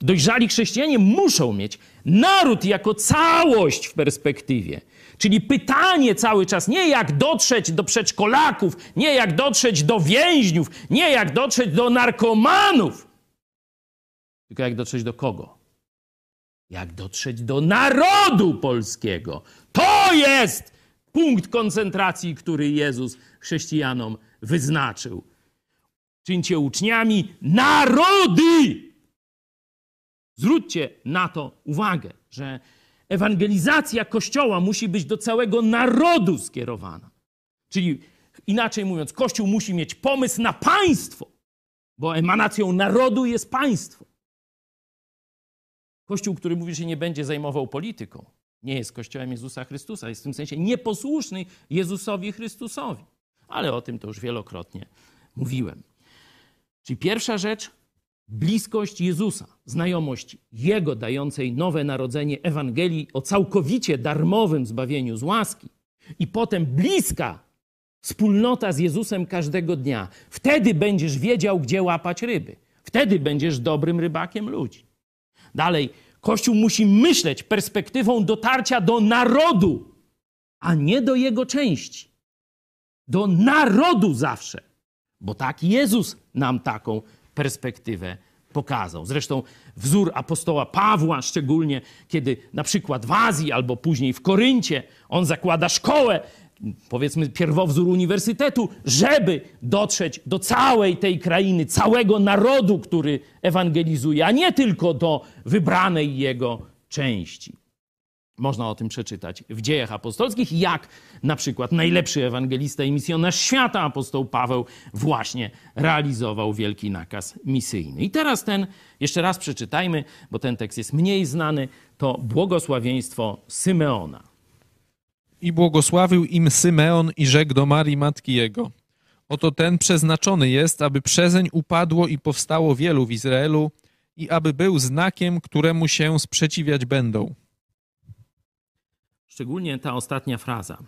dojrzali chrześcijanie muszą mieć naród jako całość w perspektywie. Czyli pytanie cały czas nie jak dotrzeć do przedszkolaków, nie jak dotrzeć do więźniów, nie jak dotrzeć do narkomanów, tylko jak dotrzeć do kogo? Jak dotrzeć do narodu polskiego. To jest punkt koncentracji, który Jezus chrześcijanom wyznaczył. Czyńcie uczniami narody. Zwróćcie na to uwagę, że ewangelizacja Kościoła musi być do całego narodu skierowana. Czyli inaczej mówiąc, Kościół musi mieć pomysł na państwo, bo emanacją narodu jest państwo. Kościół, który mówi, że nie będzie zajmował polityką, nie jest Kościołem Jezusa Chrystusa. Jest w tym sensie nieposłuszny Jezusowi Chrystusowi. Ale o tym to już wielokrotnie mówiłem. Czyli pierwsza rzecz, bliskość Jezusa, znajomość Jego dającej nowe narodzenie Ewangelii o całkowicie darmowym zbawieniu z łaski i potem bliska wspólnota z Jezusem każdego dnia. Wtedy będziesz wiedział, gdzie łapać ryby. Wtedy będziesz dobrym rybakiem ludzi. Dalej, Kościół musi myśleć perspektywą dotarcia do narodu, a nie do jego części. Do narodu zawsze, bo tak Jezus nam taką perspektywę pokazał. Zresztą wzór apostoła Pawła, szczególnie kiedy na przykład w Azji albo później w Koryncie on zakłada szkołę, powiedzmy pierwowzór uniwersytetu, żeby dotrzeć do całej tej krainy, całego narodu, który ewangelizuje, a nie tylko do wybranej jego części. Można o tym przeczytać w dziejach apostolskich, jak na przykład najlepszy ewangelista i misjonarz świata, apostoł Paweł, właśnie realizował wielki nakaz misyjny. I teraz ten, jeszcze raz przeczytajmy, bo ten tekst jest mniej znany, to błogosławieństwo Symeona. I błogosławił im Symeon i rzekł do Marii, matki jego. Oto ten przeznaczony jest, aby przezeń upadło i powstało wielu w Izraelu i aby był znakiem, któremu się sprzeciwiać będą. Szczególnie ta ostatnia fraza.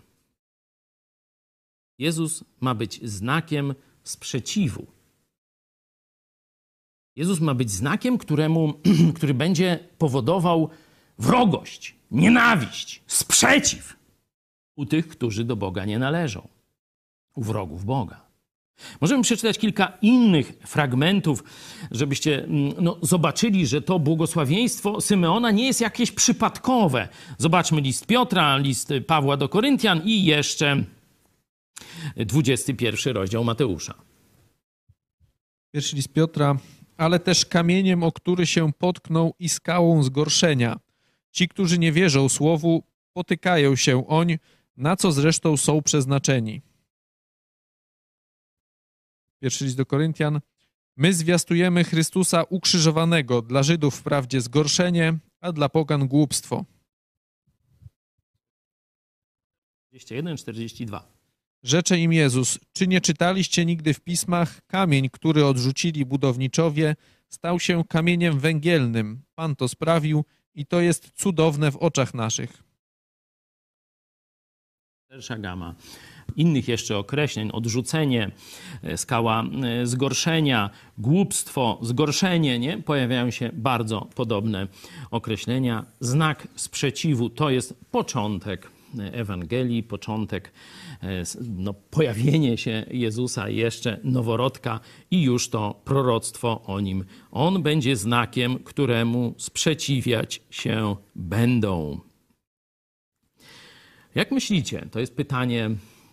Jezus ma być znakiem sprzeciwu. Jezus ma być znakiem, któremu, który będzie powodował wrogość, nienawiść, sprzeciw u tych, którzy do Boga nie należą, u wrogów Boga. Możemy przeczytać kilka innych fragmentów, żebyście mm, no, zobaczyli, że to błogosławieństwo Symeona nie jest jakieś przypadkowe. Zobaczmy list Piotra, list Pawła do Koryntian i jeszcze 21 rozdział Mateusza. Pierwszy list Piotra, ale też kamieniem, o który się potknął i skałą zgorszenia. Ci, którzy nie wierzą słowu, potykają się oń, na co zresztą są przeznaczeni. Pierwszy list do Koryntian. My zwiastujemy Chrystusa ukrzyżowanego, dla Żydów wprawdzie zgorszenie, a dla pogan głupstwo. 21, 42. Rzecze im Jezus, czy nie czytaliście nigdy w pismach, kamień, który odrzucili budowniczowie, stał się kamieniem węgielnym. Pan to sprawił i to jest cudowne w oczach naszych. Szersza gama innych jeszcze określeń, odrzucenie, e, skała e, zgorszenia, głupstwo, zgorszenie, nie? pojawiają się bardzo podobne określenia. Znak sprzeciwu to jest początek Ewangelii, początek, e, no, pojawienie się Jezusa, jeszcze noworodka i już to proroctwo o nim. On będzie znakiem, któremu sprzeciwiać się będą. Jak myślicie? To jest pytanie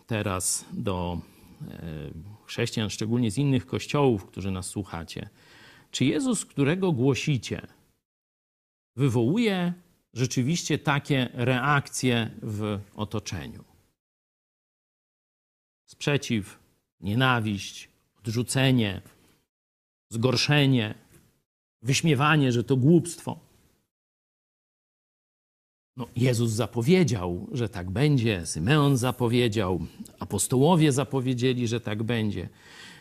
teraz do chrześcijan, szczególnie z innych kościołów, którzy nas słuchacie, czy Jezus, którego głosicie, wywołuje rzeczywiście takie reakcje w otoczeniu? Sprzeciw, nienawiść, odrzucenie, zgorszenie, wyśmiewanie, że to głupstwo. No, Jezus zapowiedział, że tak będzie, Symeon zapowiedział, apostołowie zapowiedzieli, że tak będzie.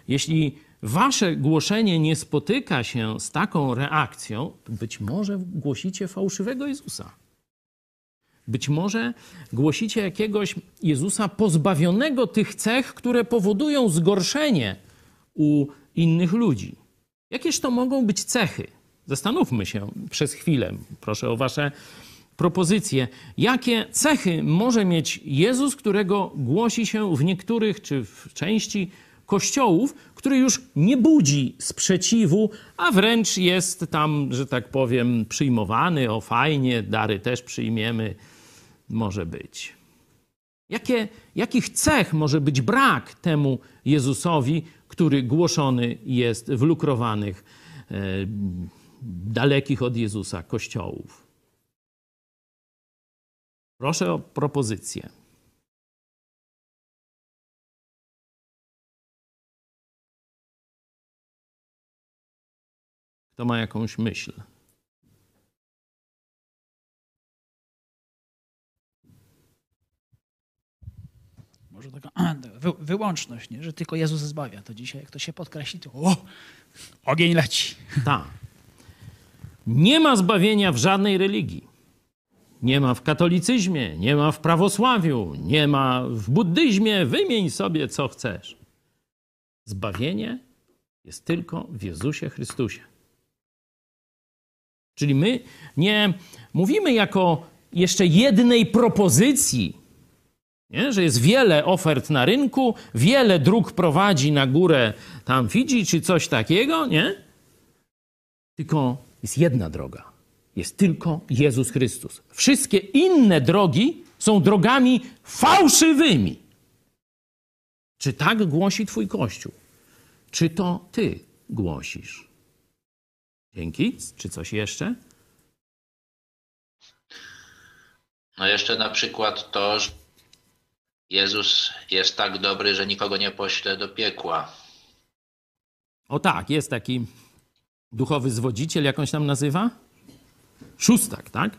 Jeśli wasze głoszenie nie spotyka się z taką reakcją, to być może głosicie fałszywego Jezusa. Być może głosicie jakiegoś Jezusa pozbawionego tych cech, które powodują zgorszenie u innych ludzi. Jakież to mogą być cechy? Zastanówmy się przez chwilę. Proszę o Wasze propozycje. Jakie cechy może mieć Jezus, którego głosi się w niektórych czy w części kościołów, który już nie budzi sprzeciwu, a wręcz jest tam, że tak powiem, przyjmowany, o fajnie, dary też przyjmiemy, może być. Jakie, jakich cech może być brak temu Jezusowi, który głoszony jest w lukrowanych, e, dalekich od Jezusa kościołów? Proszę o propozycję. Kto ma jakąś myśl? Może taka wy, wyłączność, nie? że tylko Jezus zbawia. To dzisiaj, jak to się podkreśli, to o, ogień leci. Tak. Nie ma zbawienia w żadnej religii. Nie ma w katolicyzmie, nie ma w prawosławiu, nie ma w buddyzmie. Wymień sobie, co chcesz. Zbawienie jest tylko w Jezusie Chrystusie. Czyli my nie mówimy jako jeszcze jednej propozycji, nie? że jest wiele ofert na rynku, wiele dróg prowadzi na górę tam Fidżi czy coś takiego, nie? Tylko jest jedna droga. Jest tylko Jezus Chrystus. Wszystkie inne drogi są drogami fałszywymi. Czy tak głosi Twój Kościół? Czy to Ty głosisz? Dzięki. Czy coś jeszcze? No jeszcze na przykład to, że Jezus jest tak dobry, że nikogo nie pośle do piekła. O tak, jest taki duchowy zwodziciel, jak on się tam nazywa? Szóstak, tak?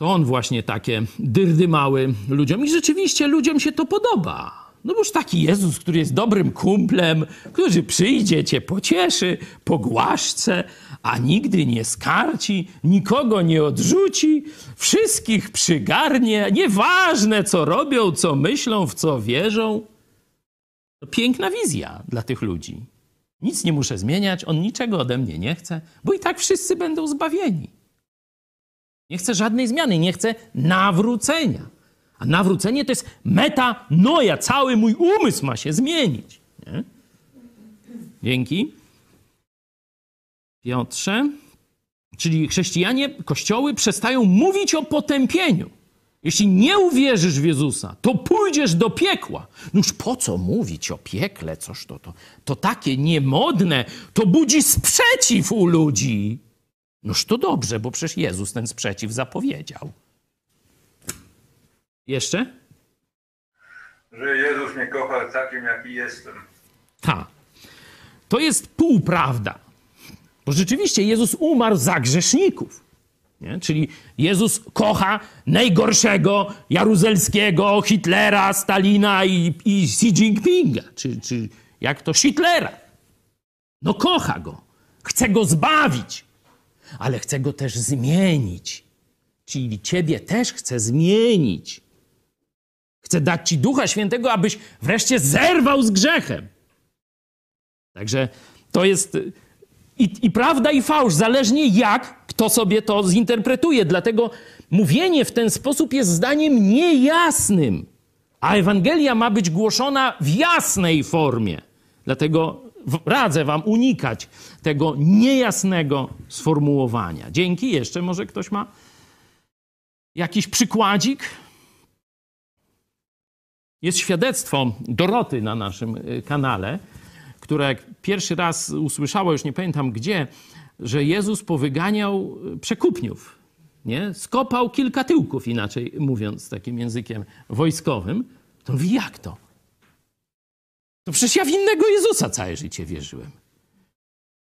To on właśnie takie dyrdy mały ludziom. I rzeczywiście ludziom się to podoba. No boż taki Jezus, który jest dobrym kumplem, który przyjdzie, cię pocieszy, pogłaszcze, a nigdy nie skarci, nikogo nie odrzuci, wszystkich przygarnie, nieważne co robią, co myślą, w co wierzą. To piękna wizja dla tych ludzi. Nic nie muszę zmieniać, on niczego ode mnie nie chce, bo i tak wszyscy będą zbawieni. Nie chcę żadnej zmiany, nie chcę nawrócenia. A nawrócenie to jest metanoja, cały mój umysł ma się zmienić. Nie? Dzięki. Piotrze. Czyli chrześcijanie, kościoły przestają mówić o potępieniu. Jeśli nie uwierzysz w Jezusa, to pójdziesz do piekła. Noż po co mówić o piekle? Coż to, to, to takie niemodne, to budzi sprzeciw u ludzi. Noż to dobrze, bo przecież Jezus ten sprzeciw zapowiedział. Jeszcze? Że Jezus mnie kocha takim, jaki jestem. Tak. To jest półprawda. Bo rzeczywiście Jezus umarł za grzeszników. Nie? Czyli Jezus kocha najgorszego Jaruzelskiego, Hitlera, Stalina i, i Xi Jinpinga, czy, czy jak to Hitlera. No kocha go, chce go zbawić, ale chce go też zmienić. Czyli ciebie też chce zmienić. Chce dać ci Ducha Świętego, abyś wreszcie zerwał z grzechem. Także to jest i, i prawda, i fałsz, zależnie jak kto sobie to zinterpretuje. Dlatego mówienie w ten sposób jest zdaniem niejasnym, a Ewangelia ma być głoszona w jasnej formie. Dlatego radzę Wam unikać tego niejasnego sformułowania. Dzięki. Jeszcze może ktoś ma jakiś przykładzik? Jest świadectwo Doroty na naszym y, kanale, która jak pierwszy raz usłyszała, już nie pamiętam gdzie, że Jezus powyganiał y, przekupniów. Nie? Skopał kilka tyłków, inaczej mówiąc, takim językiem wojskowym. To mówi, jak to? To przecież ja w innego Jezusa całe życie wierzyłem.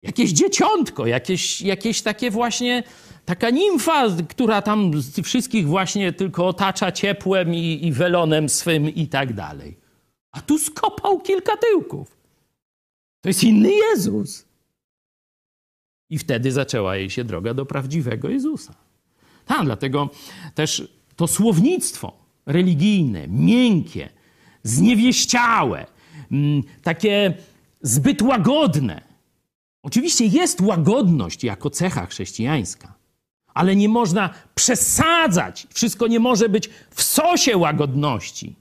Jakieś dzieciątko, jakieś, jakieś takie właśnie, taka nimfa, która tam wszystkich właśnie tylko otacza ciepłem i, i welonem swym i tak dalej. A tu skopał kilka tyłków. To jest inny Jezus. I wtedy zaczęła jej się droga do prawdziwego Jezusa. Tak, dlatego też to słownictwo religijne, miękkie, zniewieściałe, mm, takie zbyt łagodne. Oczywiście jest łagodność jako cecha chrześcijańska, ale nie można przesadzać. Wszystko nie może być w sosie łagodności.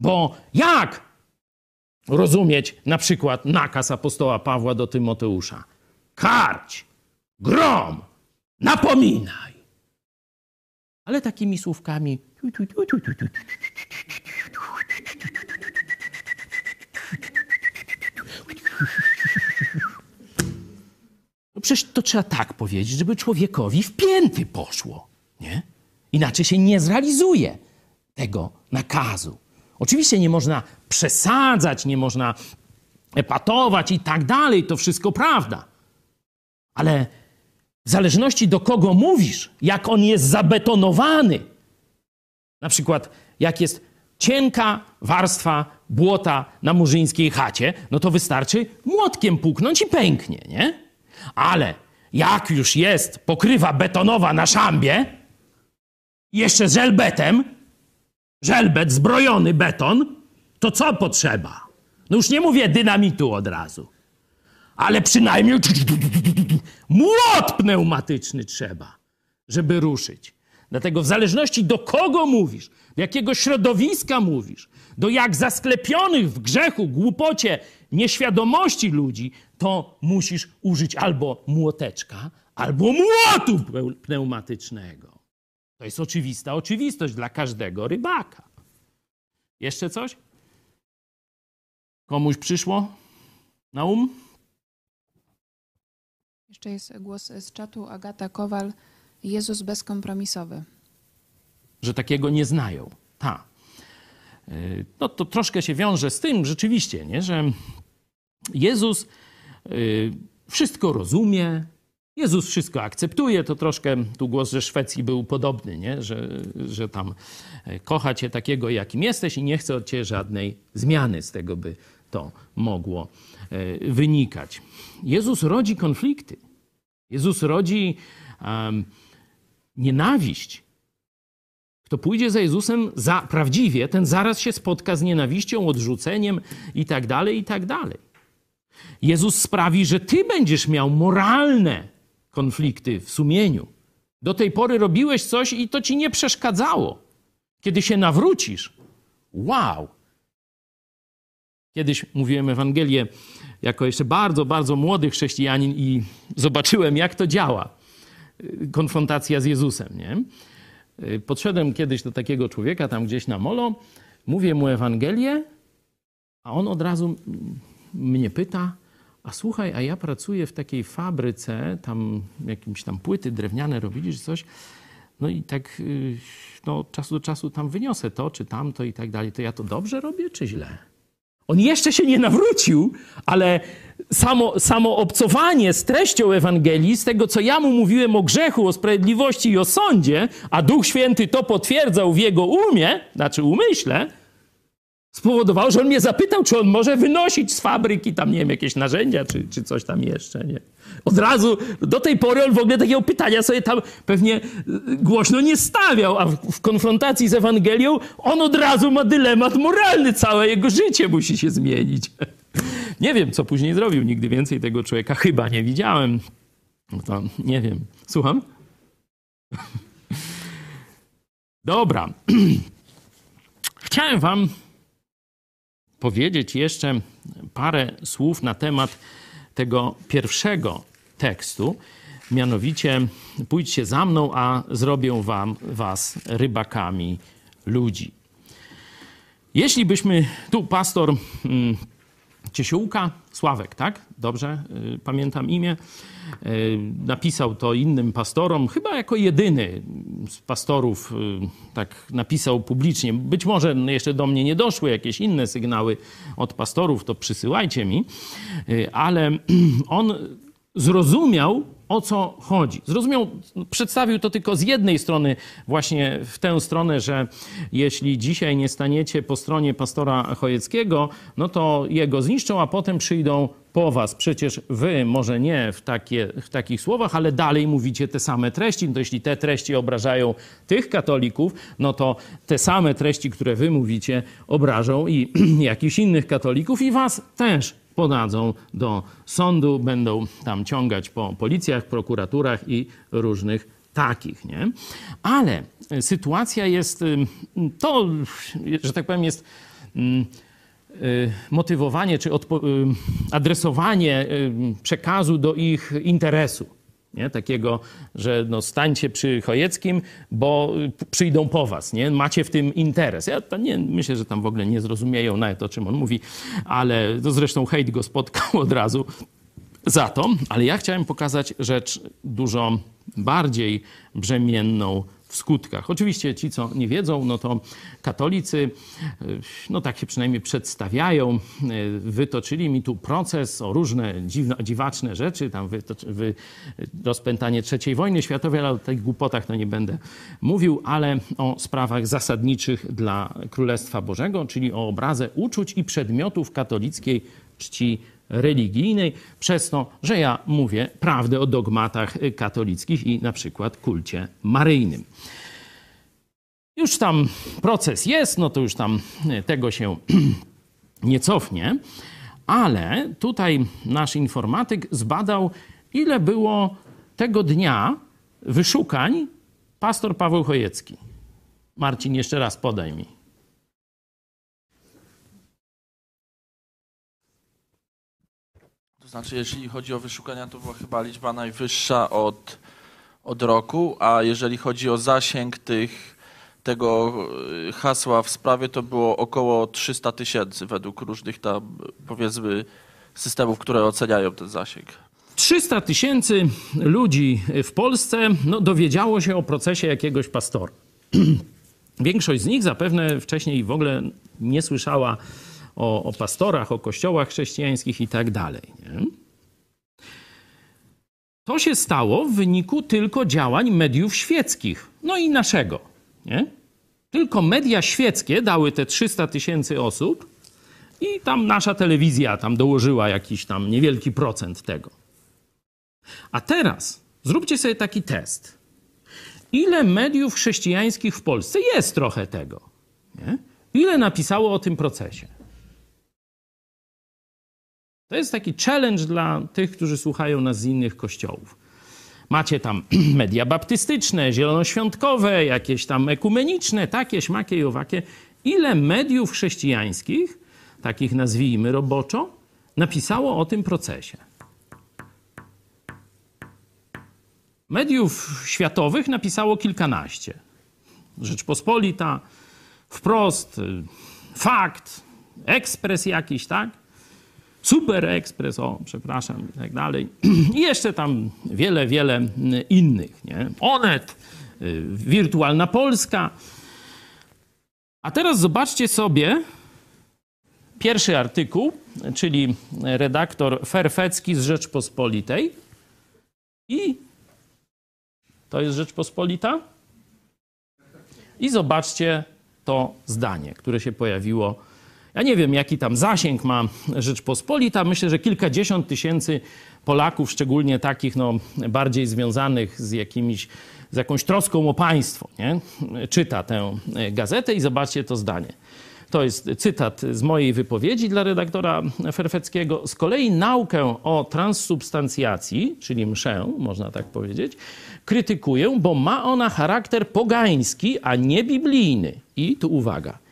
Bo jak rozumieć na przykład nakaz apostoła Pawła do Tymoteusza? Karć, grom, napominaj. Ale takimi słówkami. No przecież to trzeba tak powiedzieć, żeby człowiekowi w pięty poszło, nie? Inaczej się nie zrealizuje tego nakazu. Oczywiście nie można przesadzać, nie można epatować i tak dalej, to wszystko prawda. Ale w zależności do kogo mówisz, jak on jest zabetonowany, na przykład jak jest cienka warstwa błota na murzyńskiej chacie, no to wystarczy młotkiem puknąć i pęknie, nie? Ale jak już jest pokrywa betonowa na szambie, jeszcze z żelbetem, żelbet, zbrojony beton, to co potrzeba? No już nie mówię dynamitu od razu, ale przynajmniej młot pneumatyczny trzeba, żeby ruszyć. Dlatego w zależności do kogo mówisz, do jakiego środowiska mówisz, do jak zasklepionych w grzechu, głupocie, nieświadomości ludzi, to musisz użyć albo młoteczka, albo młotu pneumatycznego. To jest oczywista oczywistość dla każdego rybaka. Jeszcze coś? Komuś przyszło na um? Jeszcze jest głos z czatu Agata Kowal. Jezus bezkompromisowy. Że takiego nie znają. Ta. Y, no to troszkę się wiąże z tym rzeczywiście, nie? że Jezus y, wszystko rozumie, Jezus wszystko akceptuje, to troszkę tu głos ze Szwecji był podobny, nie? Że, że tam e, kocha cię takiego, jakim jesteś i nie chce od ciebie żadnej zmiany. Z tego by to mogło e, wynikać. Jezus rodzi konflikty. Jezus rodzi um, nienawiść. Kto pójdzie za Jezusem za prawdziwie, ten zaraz się spotka z nienawiścią, odrzuceniem i tak dalej, i tak dalej. Jezus sprawi, że ty będziesz miał moralne konflikty w sumieniu. Do tej pory robiłeś coś i to ci nie przeszkadzało. Kiedy się nawrócisz, wow! Kiedyś mówiłem Ewangelię jako jeszcze bardzo, bardzo młody chrześcijanin i zobaczyłem, jak to działa. Konfrontacja z Jezusem, nie? Podszedłem kiedyś do takiego człowieka tam gdzieś na molo, mówię mu Ewangelię, a on od razu mnie pyta, a słuchaj, a ja pracuję w takiej fabryce, tam jakimś tam płyty drewniane robili, czy coś, no i tak y, no, od czasu do czasu tam wyniosę to, czy tamto i tak dalej. To ja to dobrze robię, czy źle? On jeszcze się nie nawrócił, ale samo, samo obcowanie z treścią Ewangelii, z tego, co ja mu mówiłem o grzechu, o sprawiedliwości i o sądzie, a Duch Święty to potwierdzał w jego umie, znaczy umyśle, spowodowało, że on mnie zapytał, czy on może wynosić z fabryki tam, nie wiem, jakieś narzędzia, czy, czy coś tam jeszcze, nie? Od razu, do tej pory on w ogóle takiego pytania sobie tam pewnie y, głośno nie stawiał, a w, w konfrontacji z Ewangelią on od razu ma dylemat moralny, całe jego życie musi się zmienić. Nie wiem, co później zrobił, nigdy więcej tego człowieka chyba nie widziałem. No to nie wiem. Słucham? Dobra. Chciałem wam powiedzieć jeszcze parę słów na temat tego pierwszego tekstu. Mianowicie, pójdźcie za mną, a zrobię wam was rybakami ludzi. Jeśli byśmy tu pastor mm, Ciesiółka, Sławek, tak? Dobrze y, pamiętam imię. Y, napisał to innym pastorom, chyba jako jedyny z pastorów y, tak napisał publicznie. Być może jeszcze do mnie nie doszły jakieś inne sygnały od pastorów, to przysyłajcie mi, Y, ale on zrozumiał, o co chodzi. Zrozumiał, przedstawił to tylko z jednej strony, właśnie w tę stronę, że jeśli dzisiaj nie staniecie po stronie pastora Chojeckiego, no to jego zniszczą, a potem przyjdą po was. Przecież wy, może nie w, takie, w takich słowach, ale dalej mówicie te same treści. No to jeśli te treści obrażają tych katolików, no to te same treści, które wy mówicie, obrażą i jakichś innych katolików i was też podadzą do sądu, będą tam ciągać po policjach, prokuraturach i różnych takich, nie? Ale y, sytuacja jest, to, że tak powiem, jest mm, y, motywowanie czy adresowanie przekazu do ich interesu. Nie? Takiego, że no stańcie przy Chojeckim, bo y, przyjdą po was. Nie? Macie w tym interes. Ja nie, myślę, że tam w ogóle nie zrozumieją nawet o czym on mówi, ale to zresztą hejt go spotkał od razu za to. Ale ja chciałem pokazać rzecz dużo bardziej brzemienną w skutkach. Oczywiście ci, co nie wiedzą, no to katolicy, y, no tak się przynajmniej przedstawiają, y, wytoczyli mi tu proces o różne dziwno, dziwaczne rzeczy, tam wytoczy, wy, rozpętanie III wojny światowej, ale o tych głupotach to nie będę mówił, ale o sprawach zasadniczych dla Królestwa Bożego, czyli o obrazę uczuć i przedmiotów katolickiej czci religijnej, przez to, że ja mówię prawdę o dogmatach katolickich i na przykład kulcie maryjnym. Już tam proces jest, no to już tam tego się nie cofnie, ale tutaj nasz informatyk zbadał, ile było tego dnia wyszukań pastor Paweł Chojecki. Marcin, jeszcze raz podaj mi. To znaczy, jeśli chodzi o wyszukania, to była chyba liczba najwyższa od, od roku, a jeżeli chodzi o zasięg tych, tego y, hasła w sprawie, to było około 300 tysięcy według różnych tam, powiedzmy, systemów, które oceniają ten zasięg. 300 tysięcy ludzi w Polsce no, dowiedziało się o procesie jakiegoś pastora. Większość z nich zapewne wcześniej w ogóle nie słyszała o, o pastorach, o kościołach chrześcijańskich i tak dalej. To się stało w wyniku tylko działań mediów świeckich, no i naszego. Nie? Tylko media świeckie dały te 300 tysięcy osób i tam nasza telewizja tam dołożyła jakiś tam niewielki procent tego. A teraz zróbcie sobie taki test. Ile mediów chrześcijańskich w Polsce jest trochę tego? Nie? Ile napisało o tym procesie? To jest taki challenge dla tych, którzy słuchają nas z innych kościołów. Macie tam media baptystyczne, zielonoświątkowe, jakieś tam ekumeniczne, takie, śmakie i owakie. Ile mediów chrześcijańskich, takich nazwijmy roboczo, napisało o tym procesie? Mediów światowych napisało kilkanaście. Rzeczpospolita, wprost, fakt, ekspres jakiś, tak? Super Ekspres, o, przepraszam, i tak dalej. I jeszcze tam wiele, wiele innych, nie? Onet, Wirtualna Polska. A teraz zobaczcie sobie pierwszy artykuł, czyli redaktor Ferfecki z Rzeczpospolitej. I to jest Rzeczpospolita. I zobaczcie to zdanie, które się pojawiło ja nie wiem, jaki tam zasięg ma Rzeczpospolita. Myślę, że kilkadziesiąt tysięcy Polaków, szczególnie takich no, bardziej związanych z, jakimiś, z jakąś troską o państwo, nie? czyta tę gazetę i zobaczcie to zdanie. To jest cytat z mojej wypowiedzi dla redaktora Ferfeckiego. Z kolei naukę o transsubstancjacji, czyli mszę, można tak powiedzieć, krytykuję, bo ma ona charakter pogański, a nie biblijny. I tu uwaga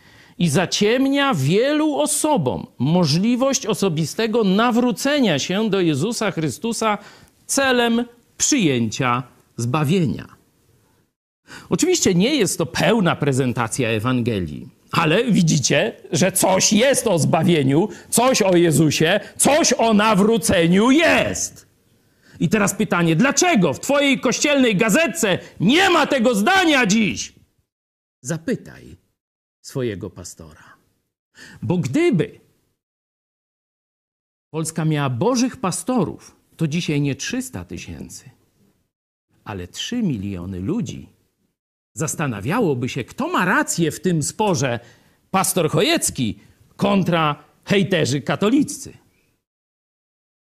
i zaciemnia wielu osobom możliwość osobistego nawrócenia się do Jezusa Chrystusa celem przyjęcia zbawienia. Oczywiście nie jest to pełna prezentacja Ewangelii, Ale widzicie, że coś jest o zbawieniu, coś o Jezusie, coś o nawróceniu jest. I teraz pytanie, dlaczego w Twojej kościelnej gazetce nie ma tego zdania dziś? Zapytaj swojego pastora. Bo gdyby Polska miała bożych pastorów, to dzisiaj nie 300 tysięcy, ale 3 miliony ludzi zastanawiałoby się, kto ma rację w tym sporze pastor Chojecki kontra hejterzy katoliccy.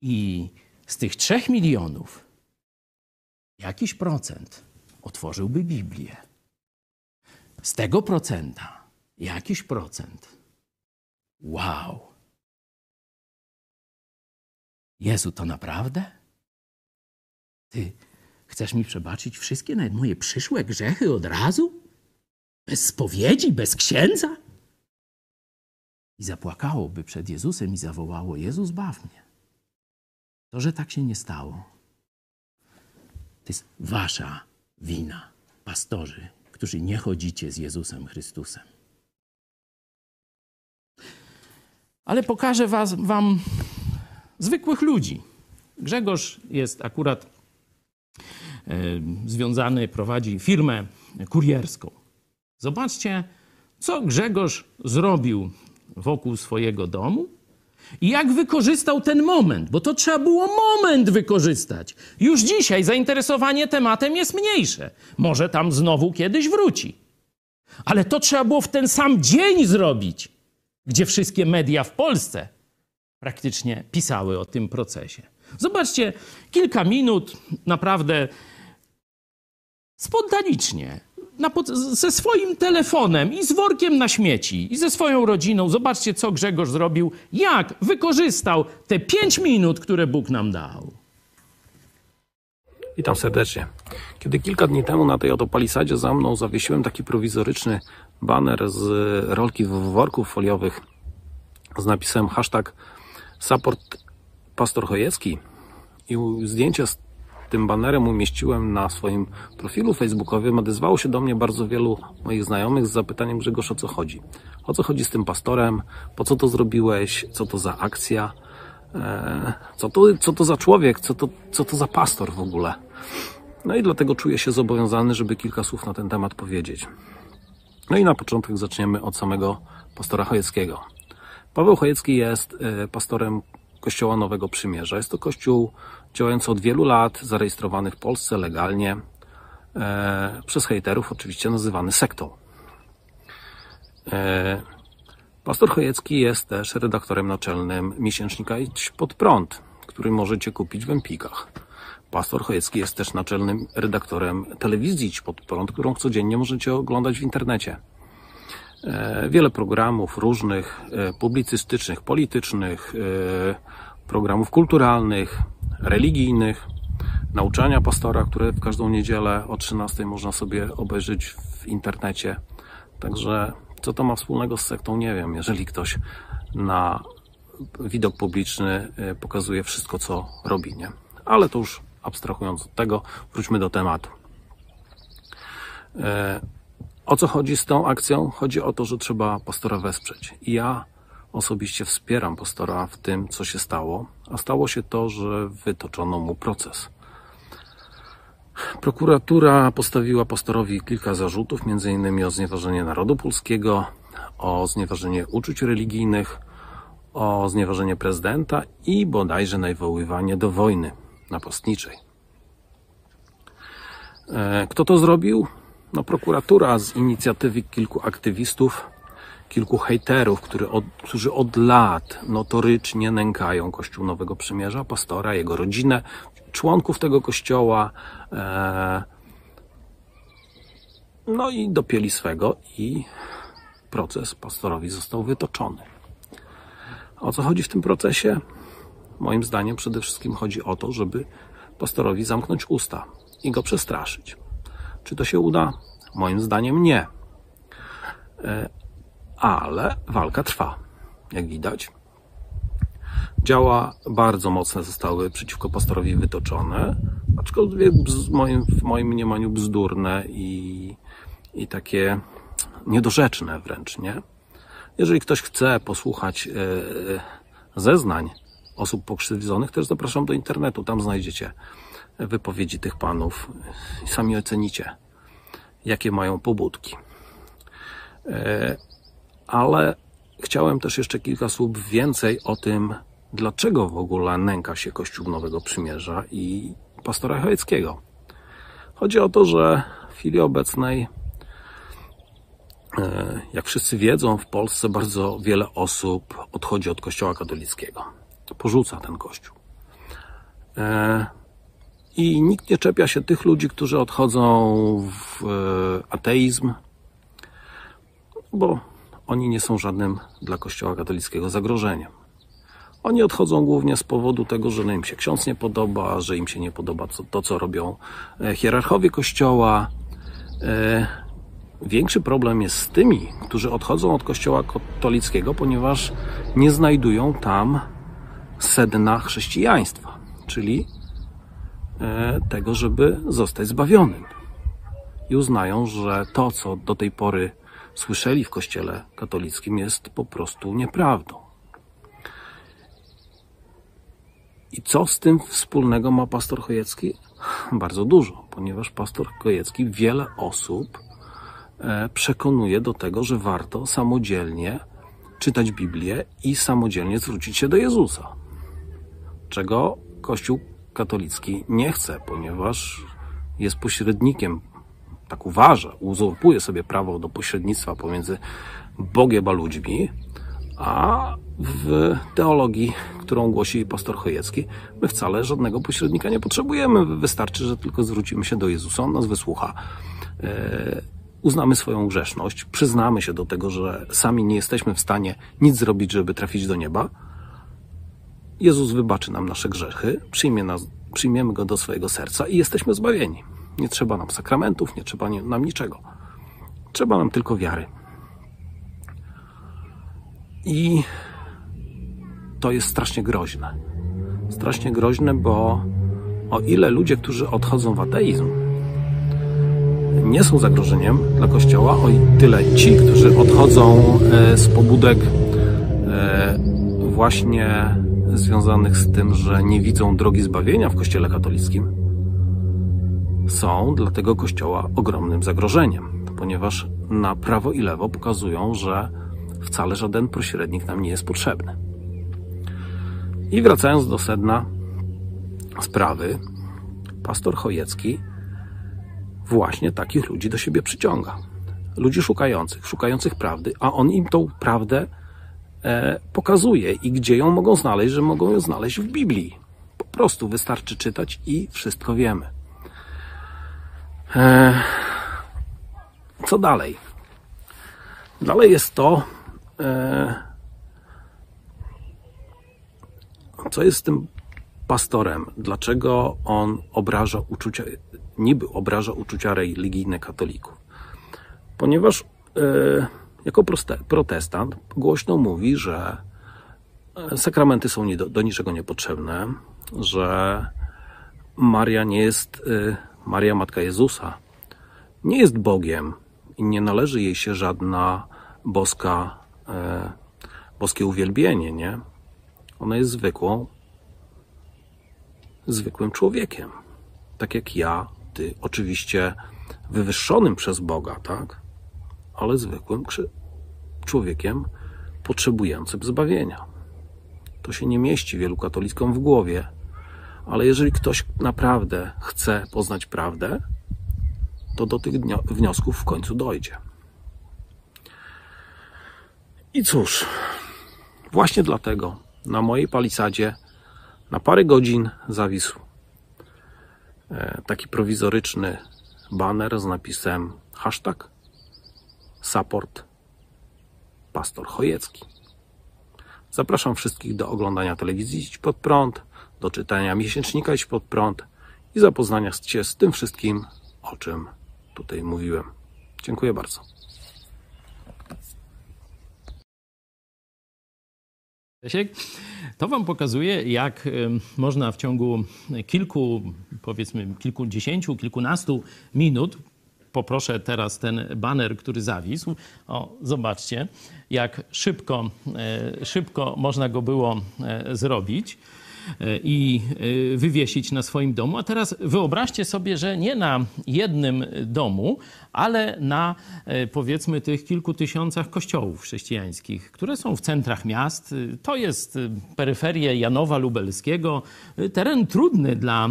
I z tych trzech milionów jakiś procent otworzyłby Biblię. Z tego procenta jakiś procent. Wow. Jezu, to naprawdę? Ty chcesz mi przebaczyć wszystkie nawet moje przyszłe grzechy od razu? Bez spowiedzi, bez księdza? I zapłakałoby przed Jezusem i zawołało: Jezus, baw mnie. To, że tak się nie stało, to jest wasza wina, pastorzy, którzy nie chodzicie z Jezusem Chrystusem. Ale pokażę was, wam zwykłych ludzi. Grzegorz jest akurat e, związany, prowadzi firmę kurierską. Zobaczcie, co Grzegorz zrobił wokół swojego domu i jak wykorzystał ten moment, bo to trzeba było moment wykorzystać. Już dzisiaj zainteresowanie tematem jest mniejsze. Może tam znowu kiedyś wróci. Ale to trzeba było w ten sam dzień zrobić, gdzie wszystkie media w Polsce praktycznie pisały o tym procesie. Zobaczcie, kilka minut naprawdę spontanicznie, ze swoim telefonem i z workiem na śmieci i ze swoją rodziną. Zobaczcie, co Grzegorz zrobił, jak wykorzystał te pięć minut, które Bóg nam dał. Witam serdecznie. Kiedy kilka dni temu na tej oto palisadzie za mną zawiesiłem taki prowizoryczny baner z rolki worków foliowych z napisem hashtag support pastor Chojecki i zdjęcie z tym banerem umieściłem na swoim profilu facebookowym, odezwało się do mnie bardzo wielu moich znajomych z zapytaniem Grzegorz o co chodzi. O co chodzi z tym pastorem? Po co to zrobiłeś? Co to za akcja? E, co to, co to za człowiek? Co to, co to za pastor w ogóle? No i dlatego czuję się zobowiązany, żeby kilka słów na ten temat powiedzieć. No i na początek zaczniemy od samego pastora Chojeckiego. Paweł Chojecki jest e, pastorem Kościoła Nowego Przymierza. Jest to kościół działający od wielu lat, zarejestrowany w Polsce legalnie, e, przez hejterów oczywiście nazywany sektą. E, pastor Chojecki jest też redaktorem naczelnym miesięcznika Idź pod prąd, który możecie kupić w Empikach. Pastor Chojecki jest też naczelnym redaktorem telewizji Idź pod prąd, którą codziennie możecie oglądać w internecie. E, wiele programów różnych, e, publicystycznych, politycznych, e, programów kulturalnych, religijnych, nauczania pastora, które w każdą niedzielę o 13 można sobie obejrzeć w internecie. Także co to ma wspólnego z sektą, nie wiem. Jeżeli ktoś na widok publiczny pokazuje wszystko, co robi, nie? Ale to już abstrahując od tego, wróćmy do tematu. O co chodzi z tą akcją? Chodzi o to, że trzeba pastora wesprzeć. I ja osobiście wspieram pastora w tym, co się stało, a stało się to, że wytoczono mu proces. Prokuratura postawiła pastorowi kilka zarzutów, m.in. o znieważenie narodu polskiego, o znieważenie uczuć religijnych, o znieważenie prezydenta i bodajże nawoływanie do wojny napastniczej. E, kto to zrobił? No, prokuratura z inicjatywy kilku aktywistów, kilku hejterów, który od, którzy od lat notorycznie nękają Kościół Nowego Przymierza, pastora, jego rodzinę, członków tego kościoła. E, no i dopieli swego i proces pastorowi został wytoczony. O co chodzi w tym procesie? Moim zdaniem przede wszystkim chodzi o to, żeby pastorowi zamknąć usta i go przestraszyć. Czy to się uda? Moim zdaniem nie. E, ale walka trwa, jak widać. Działa bardzo mocne zostały przeciwko pastorowi wytoczone, aczkolwiek w moim, w moim mniemaniu bzdurne i, i takie niedorzeczne wręcz, nie? Jeżeli ktoś chce posłuchać e, zeznań osób pokrzywdzonych, też zapraszam do internetu. Tam znajdziecie wypowiedzi tych panów i sami ocenicie, jakie mają pobudki. E, ale chciałem też jeszcze kilka słów więcej o tym, dlaczego w ogóle nęka się Kościół Nowego Przymierza i pastora Chojeckiego. Chodzi o to, że w chwili obecnej, e, jak wszyscy wiedzą, w Polsce bardzo wiele osób odchodzi od Kościoła katolickiego. Porzuca ten Kościół. E, I nikt nie czepia się tych ludzi, którzy odchodzą w e, ateizm, bo oni nie są żadnym dla Kościoła katolickiego zagrożeniem. Oni odchodzą głównie z powodu tego, że im się ksiądz nie podoba, że im się nie podoba to, co robią e, hierarchowie Kościoła. Większy problem jest z tymi, którzy odchodzą od Kościoła katolickiego, ponieważ nie znajdują tam sedna chrześcijaństwa, czyli e, tego, żeby zostać zbawionym. I uznają, że to, co do tej pory słyszeli w Kościele katolickim, jest po prostu nieprawdą. I co z tym wspólnego ma pastor Chojecki? Bardzo dużo, ponieważ pastor Chojecki wiele osób e, przekonuje do tego, że warto samodzielnie czytać Biblię i samodzielnie zwrócić się do Jezusa. Czego Kościół katolicki nie chce, ponieważ jest pośrednikiem, tak uważa, uzurpuje sobie prawo do pośrednictwa pomiędzy Bogiem a ludźmi, a w teologii, którą głosi pastor Chojecki, my wcale żadnego pośrednika nie potrzebujemy. Wystarczy, że tylko zwrócimy się do Jezusa, On nas wysłucha. E, uznamy swoją grzeszność, przyznamy się do tego, że sami nie jesteśmy w stanie nic zrobić, żeby trafić do nieba. Jezus wybaczy nam nasze grzechy, przyjmie nas, przyjmiemy Go do swojego serca i jesteśmy zbawieni. Nie trzeba nam sakramentów, nie trzeba nam niczego. Trzeba nam tylko wiary. I to jest strasznie groźne. Strasznie groźne, bo o ile ludzie, którzy odchodzą w ateizm, nie są zagrożeniem dla Kościoła, o tyle ci, którzy odchodzą e, z pobudek e, właśnie związanych z tym, że nie widzą drogi zbawienia w Kościele katolickim, są dla tego Kościoła ogromnym zagrożeniem, ponieważ na prawo i lewo pokazują, że wcale żaden pośrednik nam nie jest potrzebny. I wracając do sedna sprawy, pastor Chojecki właśnie takich ludzi do siebie przyciąga. Ludzi szukających, szukających prawdy, a on im tą prawdę pokazuje i gdzie ją mogą znaleźć, że mogą ją znaleźć w Biblii. Po prostu wystarczy czytać i wszystko wiemy. E, co dalej? Dalej jest to, e, co jest z tym pastorem? Dlaczego on obraża uczucia, niby obraża uczucia religijne katolików? Ponieważ e, jako protestant głośno mówi, że sakramenty są nie do, do niczego niepotrzebne, że Maria nie jest, e, Maria Matka Jezusa, nie jest Bogiem i nie należy jej się żadna boska, e, boskie uwielbienie, nie? Ona jest zwykłą, zwykłym człowiekiem. Tak jak ja, ty, oczywiście wywyższonym przez Boga, tak? Ale zwykłym człowiekiem potrzebującym zbawienia. To się nie mieści wielu katolickom w głowie, ale jeżeli ktoś naprawdę chce poznać prawdę, to do tych wniosków w końcu dojdzie. I cóż, właśnie dlatego na mojej palisadzie na parę godzin zawisł e, taki prowizoryczny baner z napisem hashtag support pastor Chojecki. Zapraszam wszystkich do oglądania telewizji Idź Pod Prąd, do czytania miesięcznika Idź Pod Prąd i zapoznania się z tym wszystkim, o czym tutaj mówiłem. Dziękuję bardzo. To Wam pokazuje, jak można w ciągu kilku, powiedzmy kilkudziesięciu, kilkunastu minut poproszę teraz ten baner, który zawisł. O, zobaczcie, jak szybko, e, szybko można go było e, zrobić e, i wywiesić na swoim domu. A teraz wyobraźcie sobie, że nie na jednym domu, ale na e, powiedzmy tych kilku tysiącach kościołów chrześcijańskich, które są w centrach miast. E, To jest e, peryferie Janowa Lubelskiego, teren trudny dla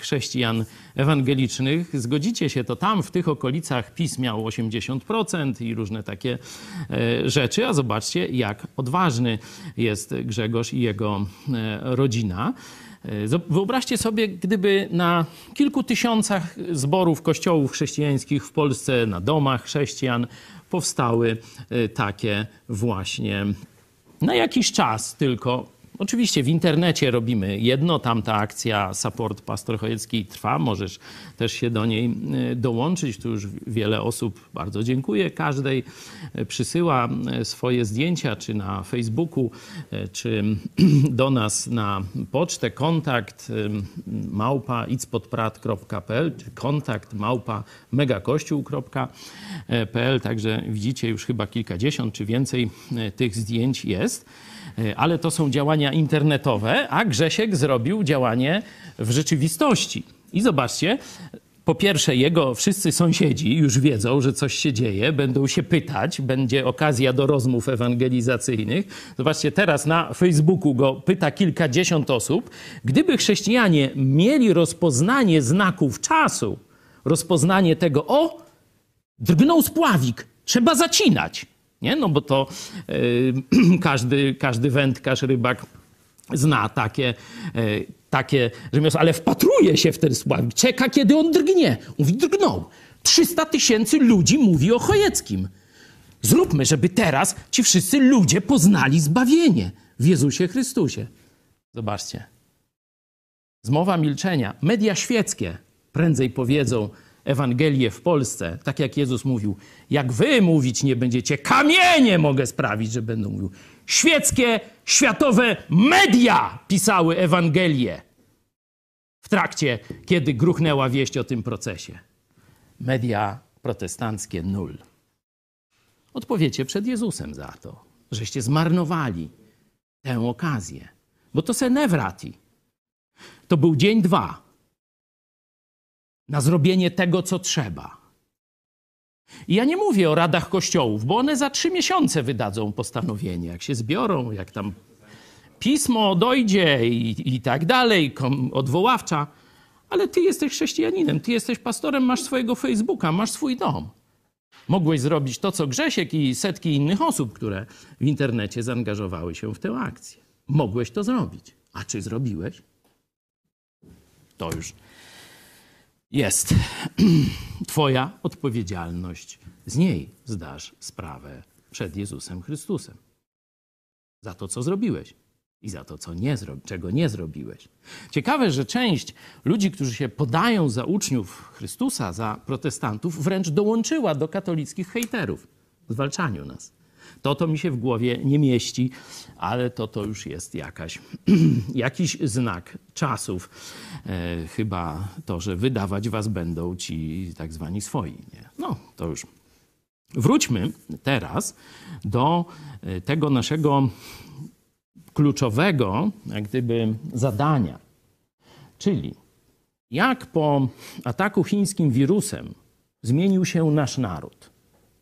chrześcijan ewangelicznych. Zgodzicie się, to tam w tych okolicach PiS miał 80% i różne takie rzeczy, a zobaczcie, jak odważny jest Grzegorz i jego rodzina. E, Wyobraźcie sobie, gdyby na kilku tysiącach zborów kościołów chrześcijańskich w Polsce, na domach chrześcijan powstały e, takie właśnie na jakiś czas tylko. Oczywiście w internecie robimy jedno, tam ta akcja Support Pastor Chojecki trwa, możesz też się do niej e, dołączyć. Tu już wiele osób, bardzo dziękuję każdej, e, przysyła e, swoje zdjęcia, czy na Facebooku, czy do nas na pocztę kontakt małpa itspodprat.pl, czy kontakt małpa megakościół.pl. Także widzicie już chyba kilkadziesiąt czy więcej tych zdjęć jest. E, Ale to są działania internetowe, a Grzesiek zrobił działanie w rzeczywistości. I zobaczcie, po pierwsze, jego wszyscy sąsiedzi już wiedzą, że coś się dzieje, będą się pytać, będzie okazja do rozmów ewangelizacyjnych. Zobaczcie, teraz na Facebooku go pyta kilkadziesiąt osób. Gdyby chrześcijanie mieli rozpoznanie znaków czasu, rozpoznanie tego, o, drgnął spławik, trzeba zacinać. Nie? No bo to y, każdy, każdy wędkarz, rybak zna takie, y, takie rzemiosło, ale wpatruje się w ten spławik, czeka kiedy on drgnie. Mówi, drgnął. 300 tysięcy ludzi mówi o Chojeckim. Zróbmy, żeby teraz ci wszyscy ludzie poznali zbawienie w Jezusie Chrystusie. Zobaczcie. Zmowa milczenia. Media świeckie prędzej powiedzą Ewangelię w Polsce, tak jak Jezus mówił. Jak wy mówić nie będziecie, kamienie mogę sprawić, że będą mówił. Świeckie, światowe media pisały Ewangelię w trakcie, kiedy gruchnęła wieść o tym procesie. Media protestanckie nul. Odpowiecie przed Jezusem za to, żeście zmarnowali tę okazję. Bo to se nevrati. To był dzień dwa na zrobienie tego, co trzeba. I ja nie mówię o radach kościołów, bo one za trzy miesiące wydadzą postanowienie, jak się zbiorą, jak tam pismo dojdzie i, i tak dalej, odwoławcza. Ale ty jesteś chrześcijaninem, ty jesteś pastorem, masz swojego Facebooka, masz swój dom. Mogłeś zrobić to, co Grzesiek i setki innych osób, które w internecie zaangażowały się w tę akcję. Mogłeś to zrobić. A czy zrobiłeś? To już jest Twoja odpowiedzialność. Z niej zdasz sprawę przed Jezusem Chrystusem. Za to, co zrobiłeś i za to, co nie zro... czego nie zrobiłeś. Ciekawe, że część ludzi, którzy się podają za uczniów Chrystusa, za protestantów, wręcz dołączyła do katolickich hejterów w zwalczaniu nas. To to mi się w głowie nie mieści, ale to to już jest jakaś, jakiś znak czasów. E, chyba to, że wydawać was będą ci tak zwani swoi. Nie? No, to już. Wróćmy teraz do e, tego naszego kluczowego, jak gdyby, zadania. Czyli jak po ataku chińskim wirusem zmienił się nasz naród.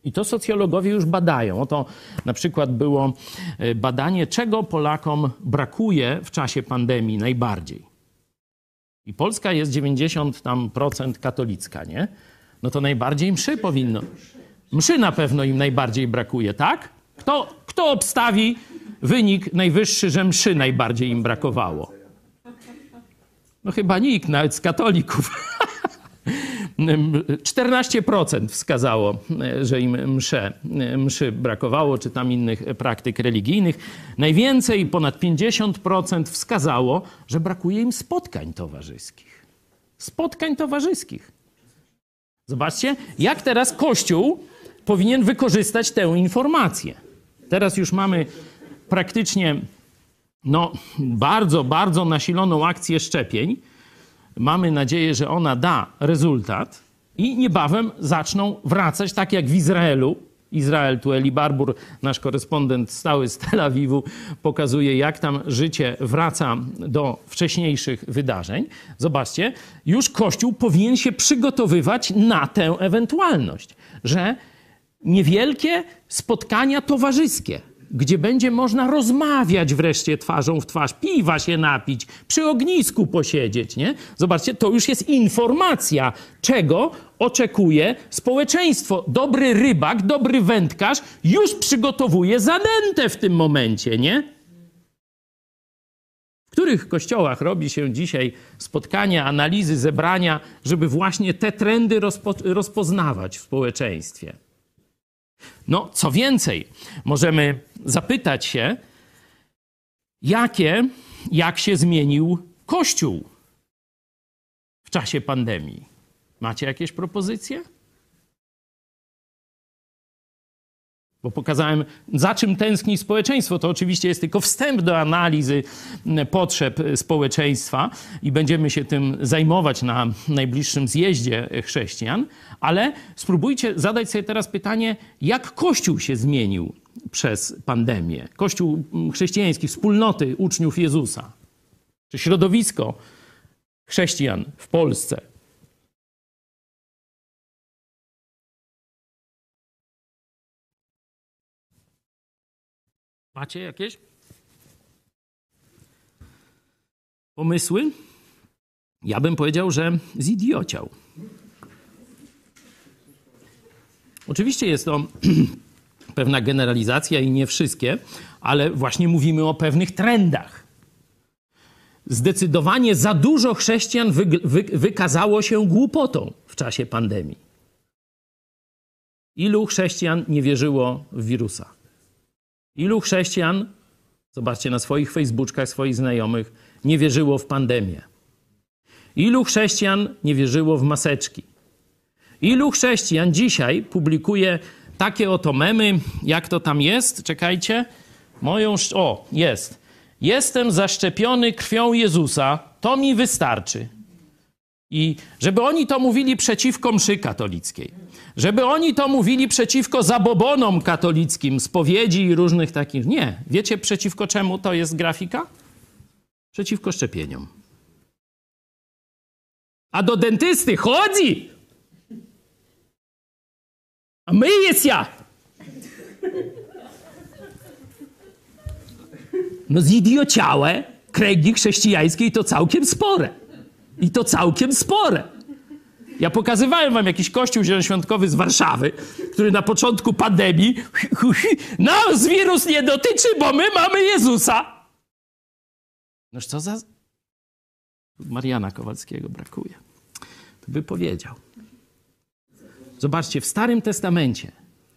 I to socjologowie już badają. Oto na przykład było e, badanie, czego Polakom brakuje w czasie pandemii najbardziej. I Polska jest 90 tam procent katolicka, nie? No to najbardziej mszy powinno. Mszy na pewno im najbardziej brakuje, tak? Kto, kto obstawi wynik najwyższy, że mszy najbardziej im brakowało? No chyba nikt, nawet z katolików. 14% wskazało, że im msze, mszy brakowało, czy tam innych praktyk religijnych. Najwięcej, ponad 50% wskazało, że brakuje im spotkań towarzyskich. Spotkań towarzyskich. Zobaczcie, jak teraz Kościół powinien wykorzystać tę informację. Teraz już mamy praktycznie no, bardzo, bardzo nasiloną akcję szczepień. Mamy nadzieję, że ona da rezultat i niebawem zaczną wracać, tak jak w Izraelu. Izrael, tu Eli Barbur, nasz korespondent stały z Tel Awiwu, pokazuje, jak tam życie wraca do wcześniejszych wydarzeń. Zobaczcie, już Kościół powinien się przygotowywać na tę ewentualność, że niewielkie spotkania towarzyskie, gdzie będzie można rozmawiać wreszcie twarzą w twarz, piwa się napić, przy ognisku posiedzieć, nie? Zobaczcie, to już jest informacja, czego oczekuje społeczeństwo. Dobry rybak, dobry wędkarz już przygotowuje zanętę w tym momencie, nie? W których kościołach robi się dzisiaj spotkania, analizy, zebrania, żeby właśnie te trendy rozpo rozpoznawać w społeczeństwie? No, co więcej, możemy zapytać się, jakie, jak się zmienił Kościół w czasie pandemii. Macie jakieś propozycje? Bo pokazałem, za czym tęskni społeczeństwo. To oczywiście jest tylko wstęp do analizy potrzeb społeczeństwa i będziemy się tym zajmować na najbliższym zjeździe chrześcijan, ale spróbujcie zadać sobie teraz pytanie, jak Kościół się zmienił przez pandemię. Kościół chrześcijański, wspólnoty uczniów Jezusa, czy środowisko chrześcijan w Polsce. Macie jakieś pomysły? Ja bym powiedział, że zidiociał. Oczywiście jest to pewna generalizacja i nie wszystkie, ale właśnie mówimy o pewnych trendach. Zdecydowanie za dużo chrześcijan wy, wy, wykazało się głupotą w czasie pandemii. Ilu chrześcijan nie wierzyło w wirusa? Ilu chrześcijan, zobaczcie na swoich Facebookach, swoich znajomych, nie wierzyło w pandemię? Ilu chrześcijan nie wierzyło w maseczki? Ilu chrześcijan dzisiaj publikuje takie oto memy, jak to tam jest? Czekajcie. Moją. O, jest. Jestem zaszczepiony krwią Jezusa, to mi wystarczy. I żeby oni to mówili przeciwko mszy katolickiej, żeby oni to mówili przeciwko zabobonom katolickim, spowiedzi i różnych takich. Nie. Wiecie przeciwko czemu to jest grafika? Przeciwko szczepieniom. A do dentysty chodzi! A my jest ja! No zidiociałe kręgi chrześcijańskiej to całkiem spore. I to całkiem spore. Ja pokazywałem wam jakiś kościół zielonoświątkowy z Warszawy, który na początku pandemii nas wirus nie dotyczy, bo my mamy Jezusa. Noż co za... Mariana Kowalskiego brakuje. To by powiedział. Zobaczcie, w Starym Testamencie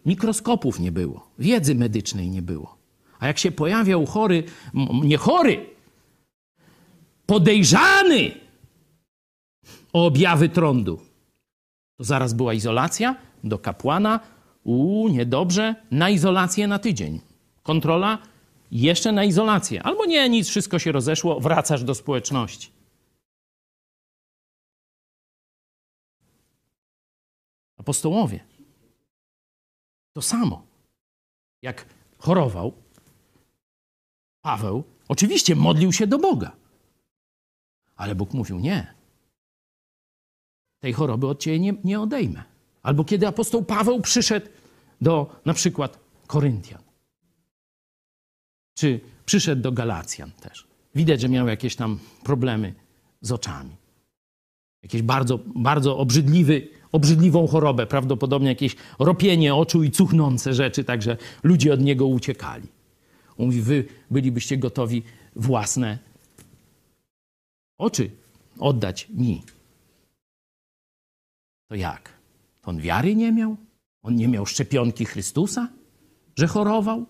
mikroskopów nie było, wiedzy medycznej nie było. A jak się pojawiał chory, nie chory, podejrzany o objawy trądu, to zaraz była izolacja do kapłana. U, niedobrze, na izolację na tydzień. Kontrola jeszcze na izolację. Albo nie, nic, wszystko się rozeszło, wracasz do społeczności. Apostołowie. To samo. Jak chorował, Paweł oczywiście modlił się do Boga. Ale Bóg mówił: Nie. Tej choroby od ciebie nie, nie odejmę. Albo kiedy apostoł Paweł przyszedł do na przykład Koryntian, czy przyszedł do Galacjan też. Widać, że miał jakieś tam problemy z oczami. Jakieś bardzo, bardzo obrzydliwy, obrzydliwą chorobę, prawdopodobnie jakieś ropienie oczu i cuchnące rzeczy, także ludzie od niego uciekali. On mówi, wy bylibyście gotowi własne oczy oddać mi. To jak? To on wiary nie miał? On nie miał szczepionki Chrystusa, że chorował?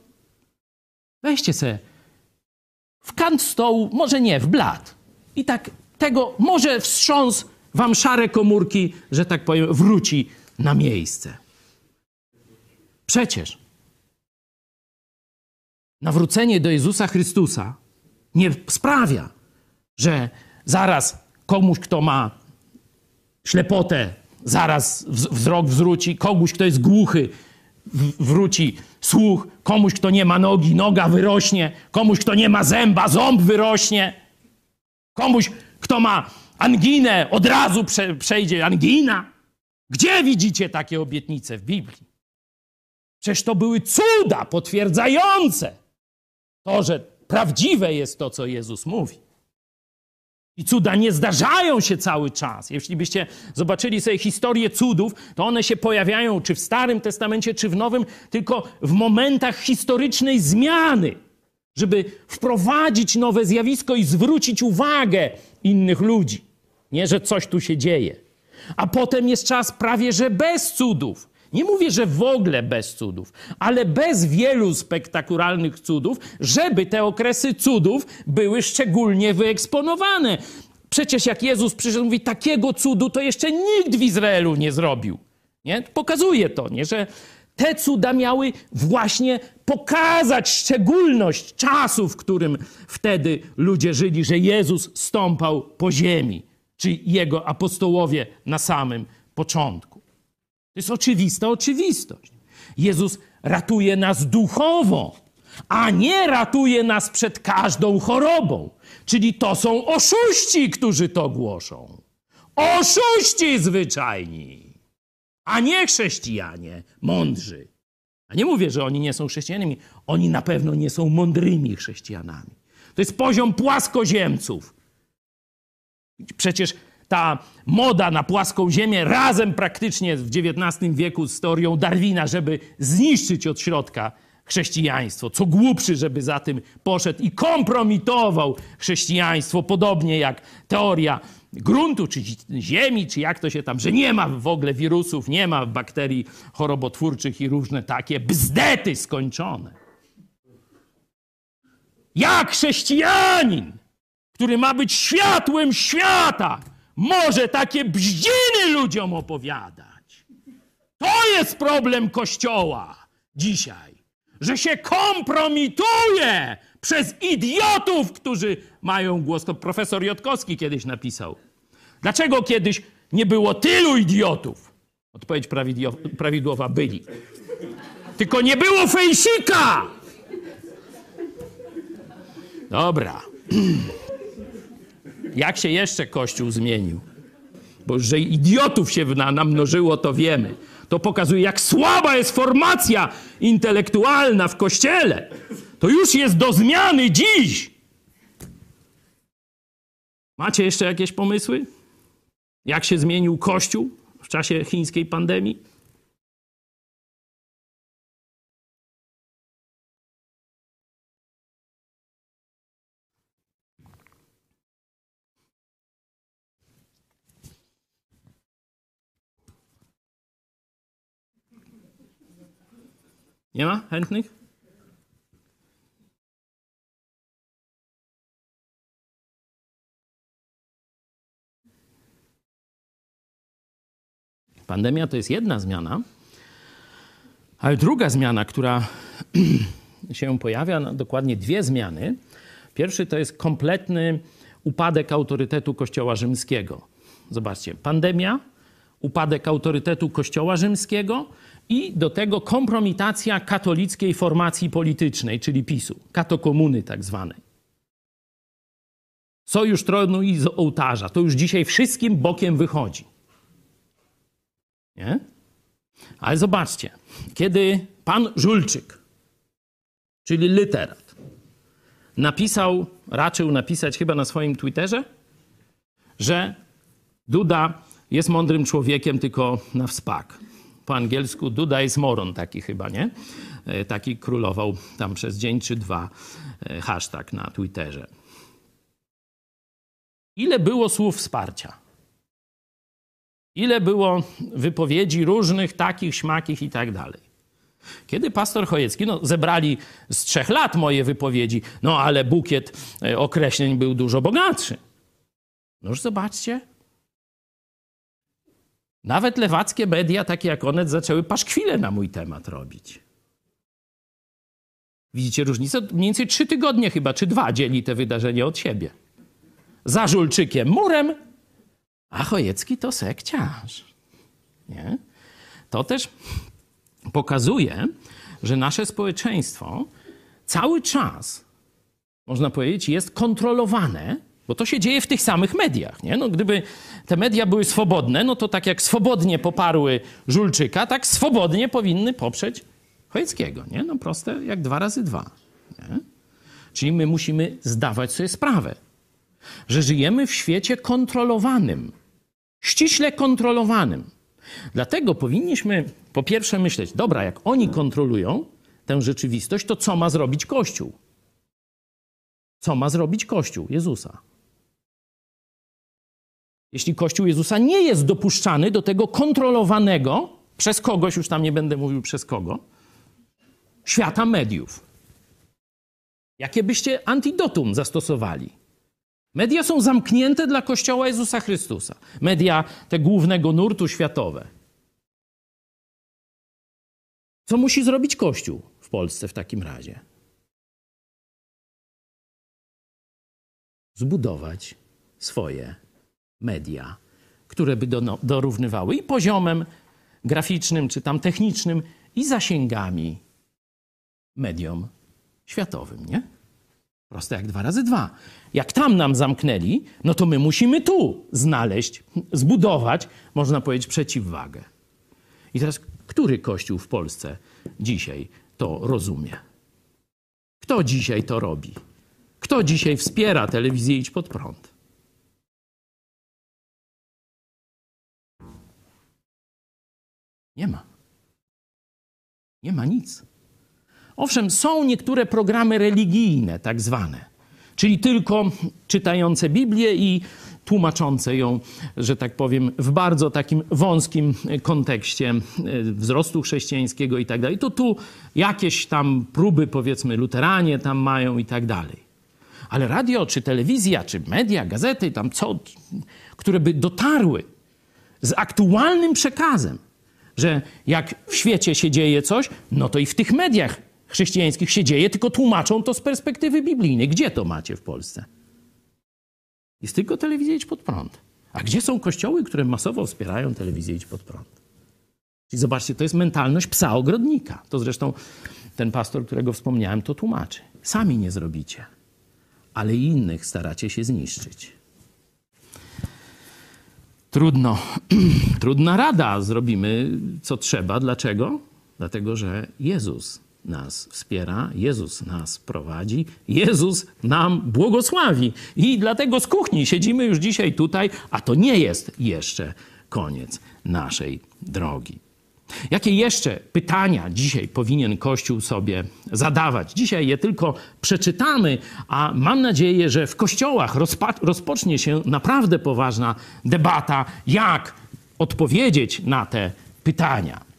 Weźcie se w kant stołu, może nie, w blat. I tak tego może wstrząs wam szare komórki, że tak powiem, wróci na miejsce. Przecież nawrócenie do Jezusa Chrystusa nie sprawia, że zaraz komuś, kto ma ślepotę zaraz wzrok zwróci, komuś, kto jest głuchy, wróci słuch, komuś, kto nie ma nogi, noga wyrośnie, komuś, kto nie ma zęba, ząb wyrośnie, komuś, kto ma anginę, od razu prze, przejdzie angina. Gdzie widzicie takie obietnice w Biblii? Przecież to były cuda potwierdzające to, że prawdziwe jest to, co Jezus mówi. I cuda nie zdarzają się cały czas. Jeśli byście zobaczyli sobie historię cudów, to one się pojawiają czy w Starym Testamencie, czy w Nowym, tylko w momentach historycznej zmiany, żeby wprowadzić nowe zjawisko i zwrócić uwagę innych ludzi. Nie, że coś tu się dzieje. A potem jest czas prawie że bez cudów. Nie mówię, że w ogóle bez cudów, ale bez wielu spektakularnych cudów, żeby te okresy cudów były szczególnie wyeksponowane. Przecież jak Jezus przyszedł, mówi, takiego cudu to jeszcze nikt w Izraelu nie zrobił. Nie? Pokazuje to, nie? że te cuda miały właśnie pokazać szczególność czasu, w którym wtedy ludzie żyli, że Jezus stąpał po ziemi, czy jego apostołowie na samym początku. To jest oczywista oczywistość. Jezus ratuje nas duchowo, a nie ratuje nas przed każdą chorobą. Czyli to są oszuści, którzy to głoszą. Oszuści zwyczajni, a nie chrześcijanie mądrzy. A nie mówię, że oni nie są chrześcijanami. Oni na pewno nie są mądrymi chrześcijanami. To jest poziom płaskoziemców. Przecież ta moda na płaską ziemię razem praktycznie w XIX wieku z teorią Darwina, żeby zniszczyć od środka chrześcijaństwo. Co głupszy, żeby za tym poszedł i kompromitował chrześcijaństwo, podobnie jak teoria gruntu, czy ziemi, czy jak to się tam, że nie ma w ogóle wirusów, nie ma bakterii chorobotwórczych i różne takie bzdety skończone. Jak chrześcijanin, który ma być światłem świata, może takie bździny ludziom opowiadać. To jest problem Kościoła dzisiaj, że się kompromituje przez idiotów, którzy mają głos. To profesor Jotkowski kiedyś napisał. Dlaczego kiedyś nie było tylu idiotów? Odpowiedź prawidłowa byli. Tylko nie było fejsika! Dobra. Jak się jeszcze Kościół zmienił? Bo że idiotów się namnożyło, to wiemy. To pokazuje, jak słaba jest formacja intelektualna w Kościele. To już jest do zmiany dziś. Macie jeszcze jakieś pomysły? Jak się zmienił Kościół w czasie chińskiej pandemii? Nie ma chętnych? Pandemia to jest jedna zmiana, ale druga zmiana, która się pojawia, no dokładnie dwie zmiany. Pierwszy to jest kompletny upadek autorytetu Kościoła Rzymskiego. Zobaczcie, pandemia, upadek autorytetu Kościoła Rzymskiego i do tego kompromitacja katolickiej formacji politycznej, czyli PiSu, katokomuny tak zwanej. Sojusz tronu i z ołtarza. To już dzisiaj wszystkim bokiem wychodzi. Nie? Ale zobaczcie, kiedy pan Żulczyk, czyli literat, napisał, raczył napisać chyba na swoim Twitterze, że Duda jest mądrym człowiekiem, tylko na wspak po angielsku Duda is moron taki chyba, nie? E, taki królował tam przez dzień czy dwa e, hashtag na Twitterze. Ile było słów wsparcia? Ile było wypowiedzi różnych, takich, śmakich i tak dalej? Kiedy pastor Chojecki, no zebrali z trzech lat moje wypowiedzi, no ale bukiet e, określeń był dużo bogatszy. Noż zobaczcie, nawet lewackie media, takie jak Onet, zaczęły paszkwile na mój temat robić. Widzicie różnicę? Mniej więcej trzy tygodnie chyba, czy dwa dzieli te wydarzenia od siebie. Za Żulczykiem murem, a Chojecki to sekciarz. Nie? To też pokazuje, że nasze społeczeństwo cały czas, można powiedzieć, jest kontrolowane, bo to się dzieje w tych samych mediach. Nie? No, gdyby te media były swobodne, no to tak jak swobodnie poparły Żulczyka, tak swobodnie powinny poprzeć Chojeckiego. Nie? No proste jak dwa razy dwa. Nie? Czyli my musimy zdawać sobie sprawę, że żyjemy w świecie kontrolowanym, ściśle kontrolowanym. Dlatego powinniśmy po pierwsze myśleć, dobra, jak oni kontrolują tę rzeczywistość, to co ma zrobić Kościół? Co ma zrobić Kościół Jezusa? Jeśli Kościół Jezusa nie jest dopuszczany do tego kontrolowanego przez kogoś, już tam nie będę mówił przez kogo, świata mediów. Jakie byście antidotum zastosowali? Media są zamknięte dla Kościoła Jezusa Chrystusa. Media te głównego nurtu światowe. Co musi zrobić Kościół w Polsce w takim razie? Zbudować swoje media, które by do, dorównywały i poziomem graficznym, czy tam technicznym, i zasięgami mediom światowym, nie? Proste jak dwa razy dwa. Jak tam nam zamknęli, no to my musimy tu znaleźć, zbudować, można powiedzieć, przeciwwagę. I teraz, który kościół w Polsce dzisiaj to rozumie? Kto dzisiaj to robi? Kto dzisiaj wspiera telewizję Idź Pod Prąd? Nie ma. Nie ma nic. Owszem, są niektóre programy religijne, tak zwane, czyli tylko czytające Biblię i tłumaczące ją, że tak powiem, w bardzo takim wąskim kontekście e, wzrostu chrześcijańskiego i tak dalej. To tu jakieś tam próby, powiedzmy, luteranie tam mają i tak dalej. Ale radio, czy telewizja, czy media, gazety, tam co, które by dotarły z aktualnym przekazem, że jak w świecie się dzieje coś, no to i w tych mediach chrześcijańskich się dzieje, tylko tłumaczą to z perspektywy biblijnej. Gdzie to macie w Polsce? Jest tylko telewizja Idź Pod Prąd. A gdzie są kościoły, które masowo wspierają telewizję Idź Pod Prąd? Czyli zobaczcie, to jest mentalność psa ogrodnika. To zresztą ten pastor, którego wspomniałem, to tłumaczy. Sami nie zrobicie, ale innych staracie się zniszczyć. Trudno. Trudna rada. Zrobimy co trzeba. Dlaczego? Dlatego, że Jezus nas wspiera, Jezus nas prowadzi, Jezus nam błogosławi. I dlatego z kuchni siedzimy już dzisiaj tutaj, a to nie jest jeszcze koniec naszej drogi. Jakie jeszcze pytania dzisiaj powinien Kościół sobie zadawać? Dzisiaj je tylko przeczytamy, a mam nadzieję, że w kościołach rozpocznie się naprawdę poważna debata, jak odpowiedzieć na te pytania.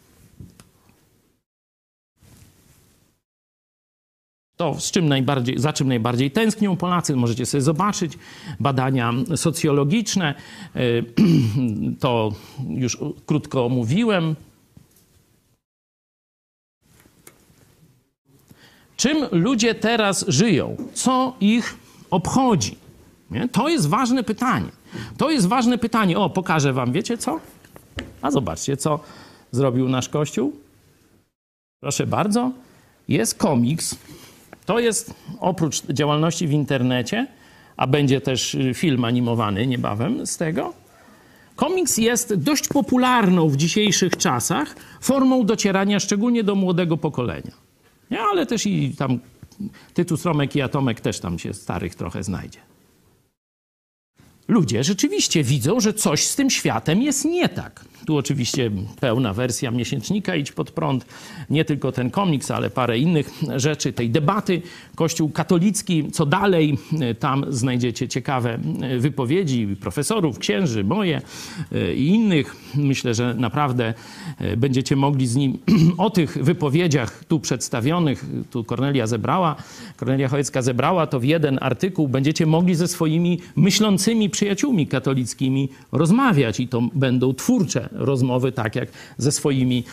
To, z czym najbardziej, za czym najbardziej tęsknią Polacy, możecie sobie zobaczyć badania socjologiczne. To już krótko omówiłem. Czym ludzie teraz żyją? Co ich obchodzi? Nie? To jest ważne pytanie. To jest ważne pytanie. O, pokażę wam, wiecie co? A zobaczcie, co zrobił nasz Kościół. Proszę bardzo. Jest komiks to jest oprócz działalności w internecie, a będzie też y, film animowany niebawem z tego. Komiks jest dość popularną w dzisiejszych czasach formą docierania szczególnie do młodego pokolenia. Nie, ale też i tam Tytus Romek i Atomek też tam się starych trochę znajdzie. Ludzie rzeczywiście widzą, że coś z tym światem jest nie tak. Tu oczywiście pełna wersja miesięcznika Idź Pod Prąd, nie tylko ten komiks, ale parę innych rzeczy, tej debaty. Kościół katolicki, co dalej, tam znajdziecie ciekawe wypowiedzi profesorów, księży, moje e, i innych. Myślę, że naprawdę e, będziecie mogli z nim o tych wypowiedziach tu przedstawionych, tu Kornelia zebrała, Kornelia Chojecka zebrała to w jeden artykuł, będziecie mogli ze swoimi myślącymi przyjaciółmi katolickimi rozmawiać i to będą twórcze rozmowy, tak jak ze swoimi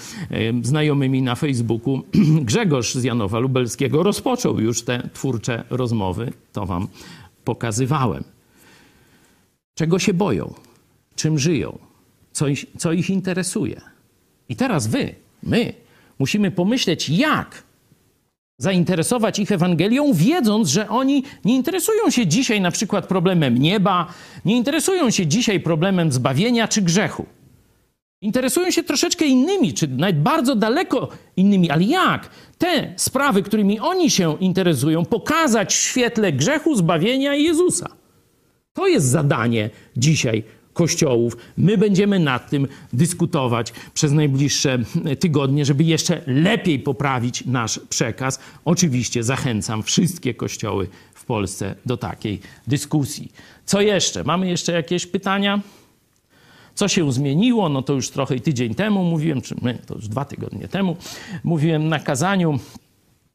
znajomymi na Facebooku. Grzegorz z Janowa Lubelskiego rozpoczął już te twórcze rozmowy. To wam pokazywałem. Czego się boją? Czym żyją? co ich, co ich interesuje. I teraz wy, my, musimy pomyśleć, jak zainteresować ich Ewangelią, wiedząc, że oni nie interesują się dzisiaj na przykład problemem nieba, nie interesują się dzisiaj problemem zbawienia czy grzechu. Interesują się troszeczkę innymi, czy nawet bardzo daleko innymi, ale jak te sprawy, którymi oni się interesują, pokazać w świetle grzechu, zbawienia i Jezusa? To jest zadanie dzisiaj kościołów. My będziemy nad tym dyskutować przez najbliższe tygodnie, żeby jeszcze lepiej poprawić nasz przekaz. Oczywiście zachęcam wszystkie kościoły w Polsce do takiej dyskusji. Co jeszcze? Mamy jeszcze jakieś pytania? Co się zmieniło? No to już trochę tydzień temu mówiłem, czy my, to już dwa tygodnie temu, mówiłem na kazaniu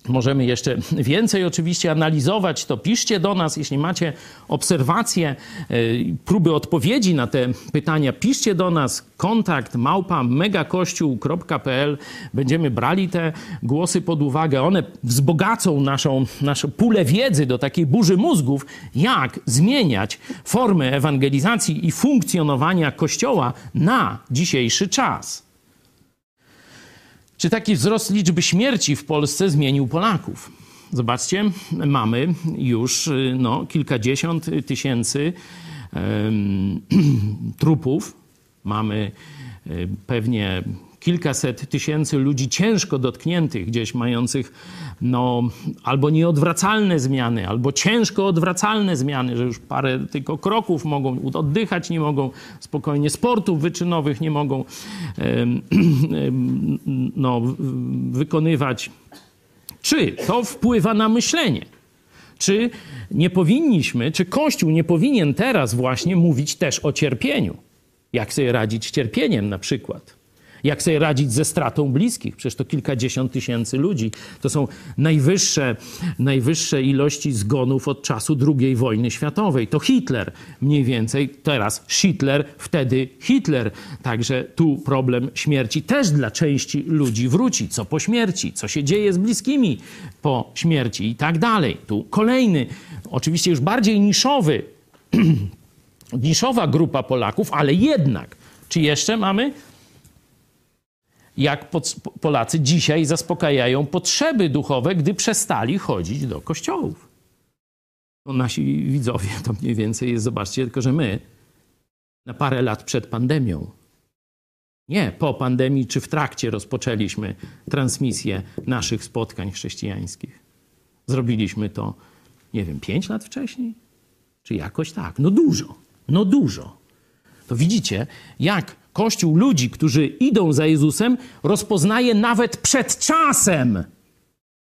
Możemy jeszcze więcej oczywiście analizować, to piszcie do nas, jeśli macie obserwacje, y, próby odpowiedzi na te pytania, piszcie do nas, kontakt małpa megakościół.pl. Będziemy brali te głosy pod uwagę. One wzbogacą naszą, naszą pulę wiedzy do takiej burzy mózgów, jak zmieniać formy ewangelizacji i funkcjonowania Kościoła na dzisiejszy czas. Czy taki wzrost liczby śmierci w Polsce zmienił Polaków? Zobaczcie, mamy już no, kilkadziesiąt tysięcy um, trupów, mamy pewnie kilkaset tysięcy ludzi ciężko dotkniętych, gdzieś mających no, albo nieodwracalne zmiany, albo ciężko odwracalne zmiany, że już parę tylko kroków mogą, oddychać nie mogą, spokojnie sportów wyczynowych nie mogą no, wykonywać. Czy to wpływa na myślenie? Czy nie powinniśmy, czy Kościół nie powinien teraz właśnie mówić też o cierpieniu? Jak sobie radzić z cierpieniem na przykład? Jak sobie radzić ze stratą bliskich? Przecież to kilkadziesiąt tysięcy ludzi. To są najwyższe, najwyższe ilości zgonów od czasu II wojny światowej. To Hitler mniej więcej, teraz Hitler, wtedy Hitler. Także tu problem śmierci też dla części ludzi wróci. Co po śmierci? Co się dzieje z bliskimi po śmierci i tak dalej. Tu kolejny, oczywiście już bardziej niszowy, niszowa grupa Polaków, ale jednak. Czy jeszcze mamy jak Polacy dzisiaj zaspokajają potrzeby duchowe, gdy przestali chodzić do kościołów. Nasi widzowie to mniej więcej jest, zobaczcie, tylko że my na parę lat przed pandemią, nie po pandemii czy w trakcie rozpoczęliśmy transmisję naszych spotkań chrześcijańskich. Zrobiliśmy to, nie wiem, pięć lat wcześniej? Czy jakoś tak? No dużo, no dużo. To widzicie, jak Kościół ludzi, którzy idą za Jezusem, rozpoznaje nawet przed czasem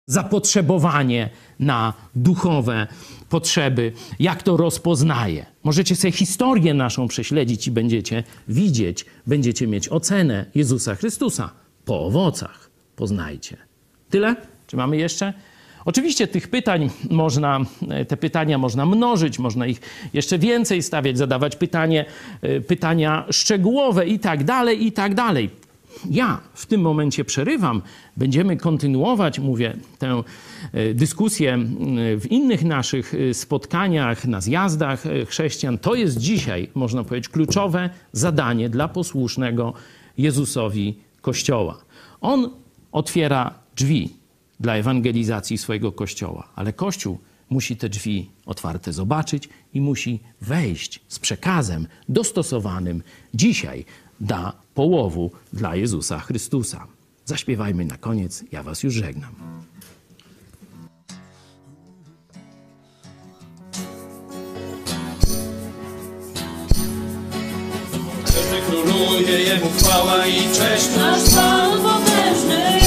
zapotrzebowanie na duchowe potrzeby. Jak to rozpoznaje? Możecie sobie historię naszą prześledzić i będziecie widzieć, będziecie mieć ocenę Jezusa Chrystusa. Po owocach poznajcie. Tyle? Czy mamy jeszcze? Oczywiście tych pytań można, e, te pytania można mnożyć, można ich jeszcze więcej stawiać, zadawać pytanie, e, pytania szczegółowe i tak dalej, i tak dalej. Ja w tym momencie przerywam. Będziemy kontynuować, mówię, tę e, dyskusję w innych naszych spotkaniach, na zjazdach chrześcijan. To jest dzisiaj, można powiedzieć, kluczowe zadanie dla posłusznego Jezusowi Kościoła. On otwiera drzwi dla ewangelizacji swojego kościoła. Ale kościół musi te drzwi otwarte zobaczyć i musi wejść z przekazem dostosowanym dzisiaj do połowu dla Jezusa Chrystusa. Zaśpiewajmy na koniec, ja Was już żegnam. Króluje Jemu chwała i cześć. Nasz Pan potężny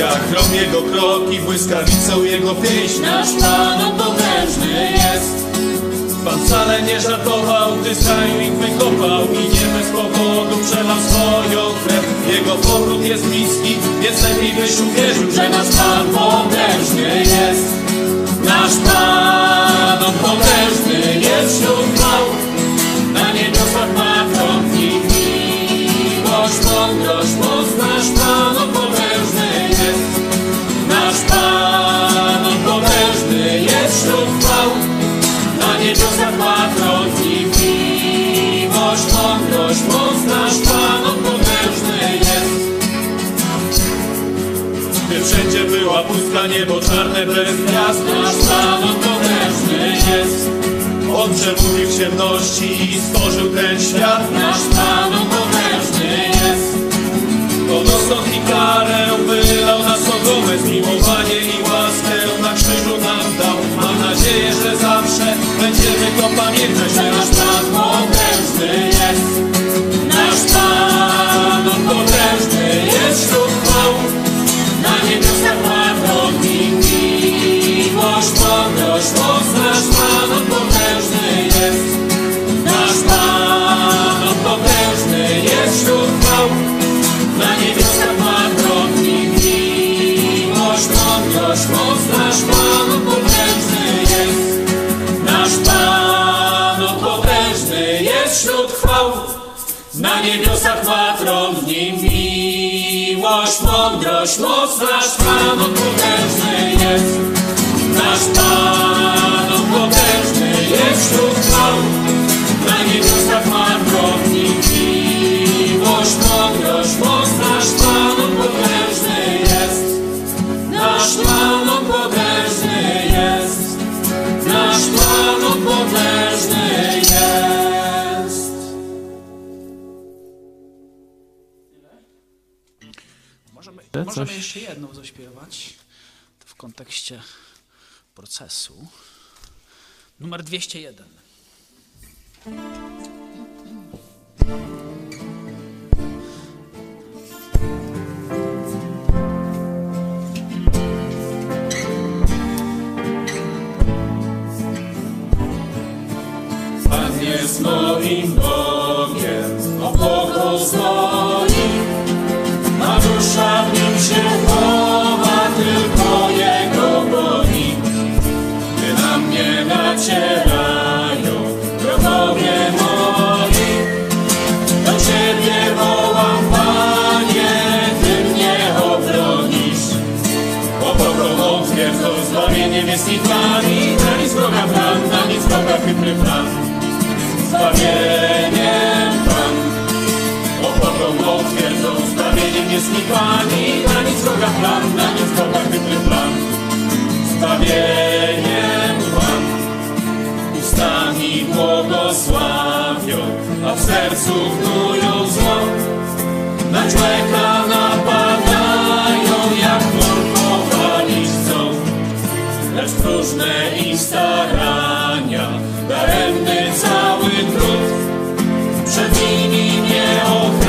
jak grom jego kroki, błyskawicą jego pieśń Nasz Pan on potężny jest. Pan wcale nie żartował, gdy z kraju ich wykopał. I nie bez powodu przelał swoją krew. Jego powrót jest bliski, więc lepiej byś uwierzył Że nasz Pan potężny jest. Nasz Pan on potężny jest wśród chwał Na niebiosach ma bez gwiazd Nasz Pan potężny jest. On przemówił w ciemności i stworzył ten świat Nasz Pan potężny jest. To dostąd i karę wylał na Sodomę Zmiłowanie i łaskę na krzyżu nam dał. Mam nadzieję, że zawsze będziemy to pamiętać Że nasz Pan potężny jest. Nasz Pan potężny miłość, mądrość, moc Nasz Pan potężny jest. Nasz Pan potężny jest wśród chwał. Na niebiosach ma Coś- możemy jeszcze jedną zaśpiewać w kontekście procesu. Numer 201. Pan jest moim Bogiem, opoką stoi, jest mi i na nic wroga plan, na nic wroga chytry plan. Zbawieniem Pan, ustami błogosławią, a w sercu knują zło. Na człowieka napadają, jak mord chcą. Lecz próżne ich starania, daremny cały trud. Przed nimi nie ochrania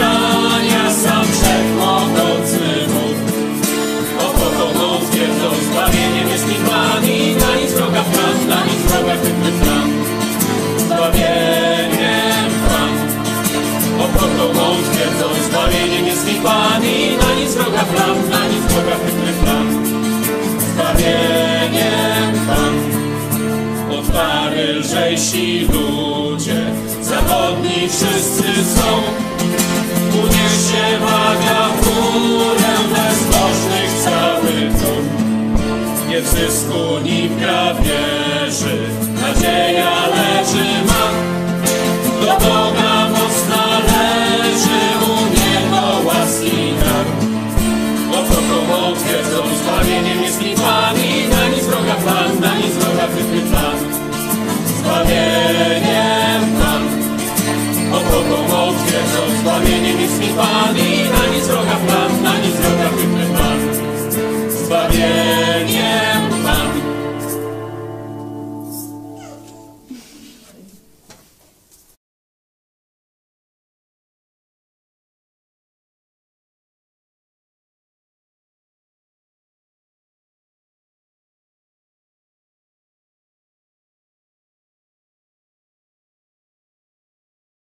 Opokoną twierdzą, zbawieniem jest mi Pan i na nic wroga plan, na nic wroga chytry plan. Zbawieniem Pan. Otwary lżejsi ludzie, zawodni wszyscy są. Uniesie waga w górę bezbożnych cały tłum. Nie w zysku ni w grabieży, nadzieja leży ma. Do na przyszły czas. Zbawieniem Pan Opową odświeżą Zbawienie nic mi Pan I na nic wroga plan, na nic wroga piękny Zbawieniem